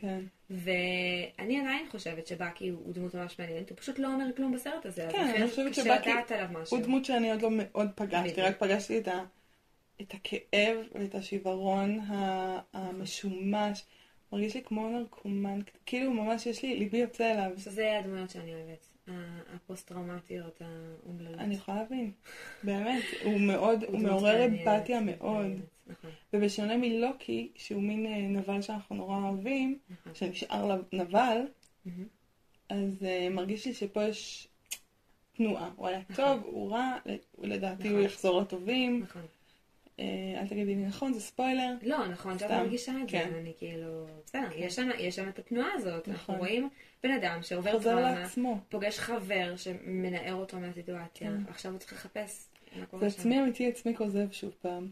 כן. ואני עדיין חושבת שבאקי הוא דמות ממש מעניינת, הוא פשוט לא אומר כלום בסרט הזה, כן, אני חושבת שבאקי. הוא דמות שאני עוד לא מאוד פגשתי. רק פגשתי את, ה, את הכאב ואת השיוורון המשומש. מרגיש לי כמו נרקומן, כאילו ממש יש לי, ליבי יוצא אליו. שזה הדמויות שאני אוהבת. הפוסט-טראומטיות, האומללות. אני יכולה להבין, באמת, הוא מאוד, הוא מעורר אמפתיה מאוד. נכון, ובשונה מלוקי, שהוא מין אה, נבל שאנחנו נורא אוהבים, נכון. שנשאר נבל. אז אה, מרגיש לי שפה יש תנועה. הוא היה טוב, הוא רע, לדעתי הוא נכון. יחזור לטובים. נכון. אה, אל תגידי לי נכון, זה ספוילר. לא, נכון שאת מרגישה את זה, כן. אני כאילו... בסדר, יש שם- יש שם את התנועה הזאת. אנחנו נכון. רואים בן אדם שעובר טראומה. פוגש חבר שמנער אותו מהסיטואציה, כן. עכשיו הוא צריך לחפש מה קורה זה שם. עצמי אמיתי, עצמי כוזב שוב פעם.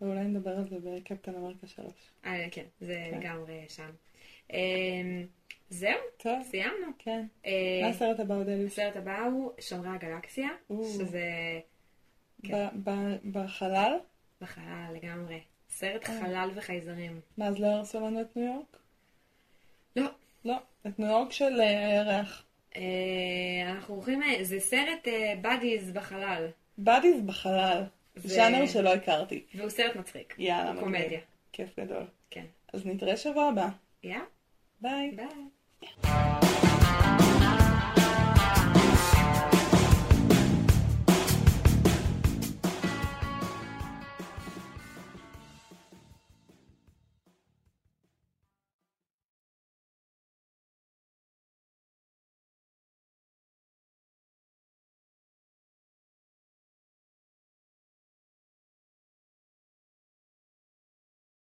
ואולי נדבר על זה בקפטן אמריקה 3. אה, כן, זה כן. לגמרי שם. אמ, זהו, טוב, סיימנו. כן. אה, מה הסרט הבא, אודליוס? הסרט הבא הוא שומרי הגלקסיה. שזה כן. ב- ב- בחלל? בחלל לגמרי. סרט אה. חלל וחייזרים. מה, אז לא הרסו לנו את ניו יורק? לא. לא, את ניו יורק של אה, הירח. אה, אנחנו הולכים, זה סרט בדיז בחלל, באדיז בחלל. ז'אנר שלא הכרתי. והוא סרט מצחיק. יאללה, מגניב. קומדיה. כיף גדול. כן. אז נתראה שבוע הבא. יא, ביי. ביי.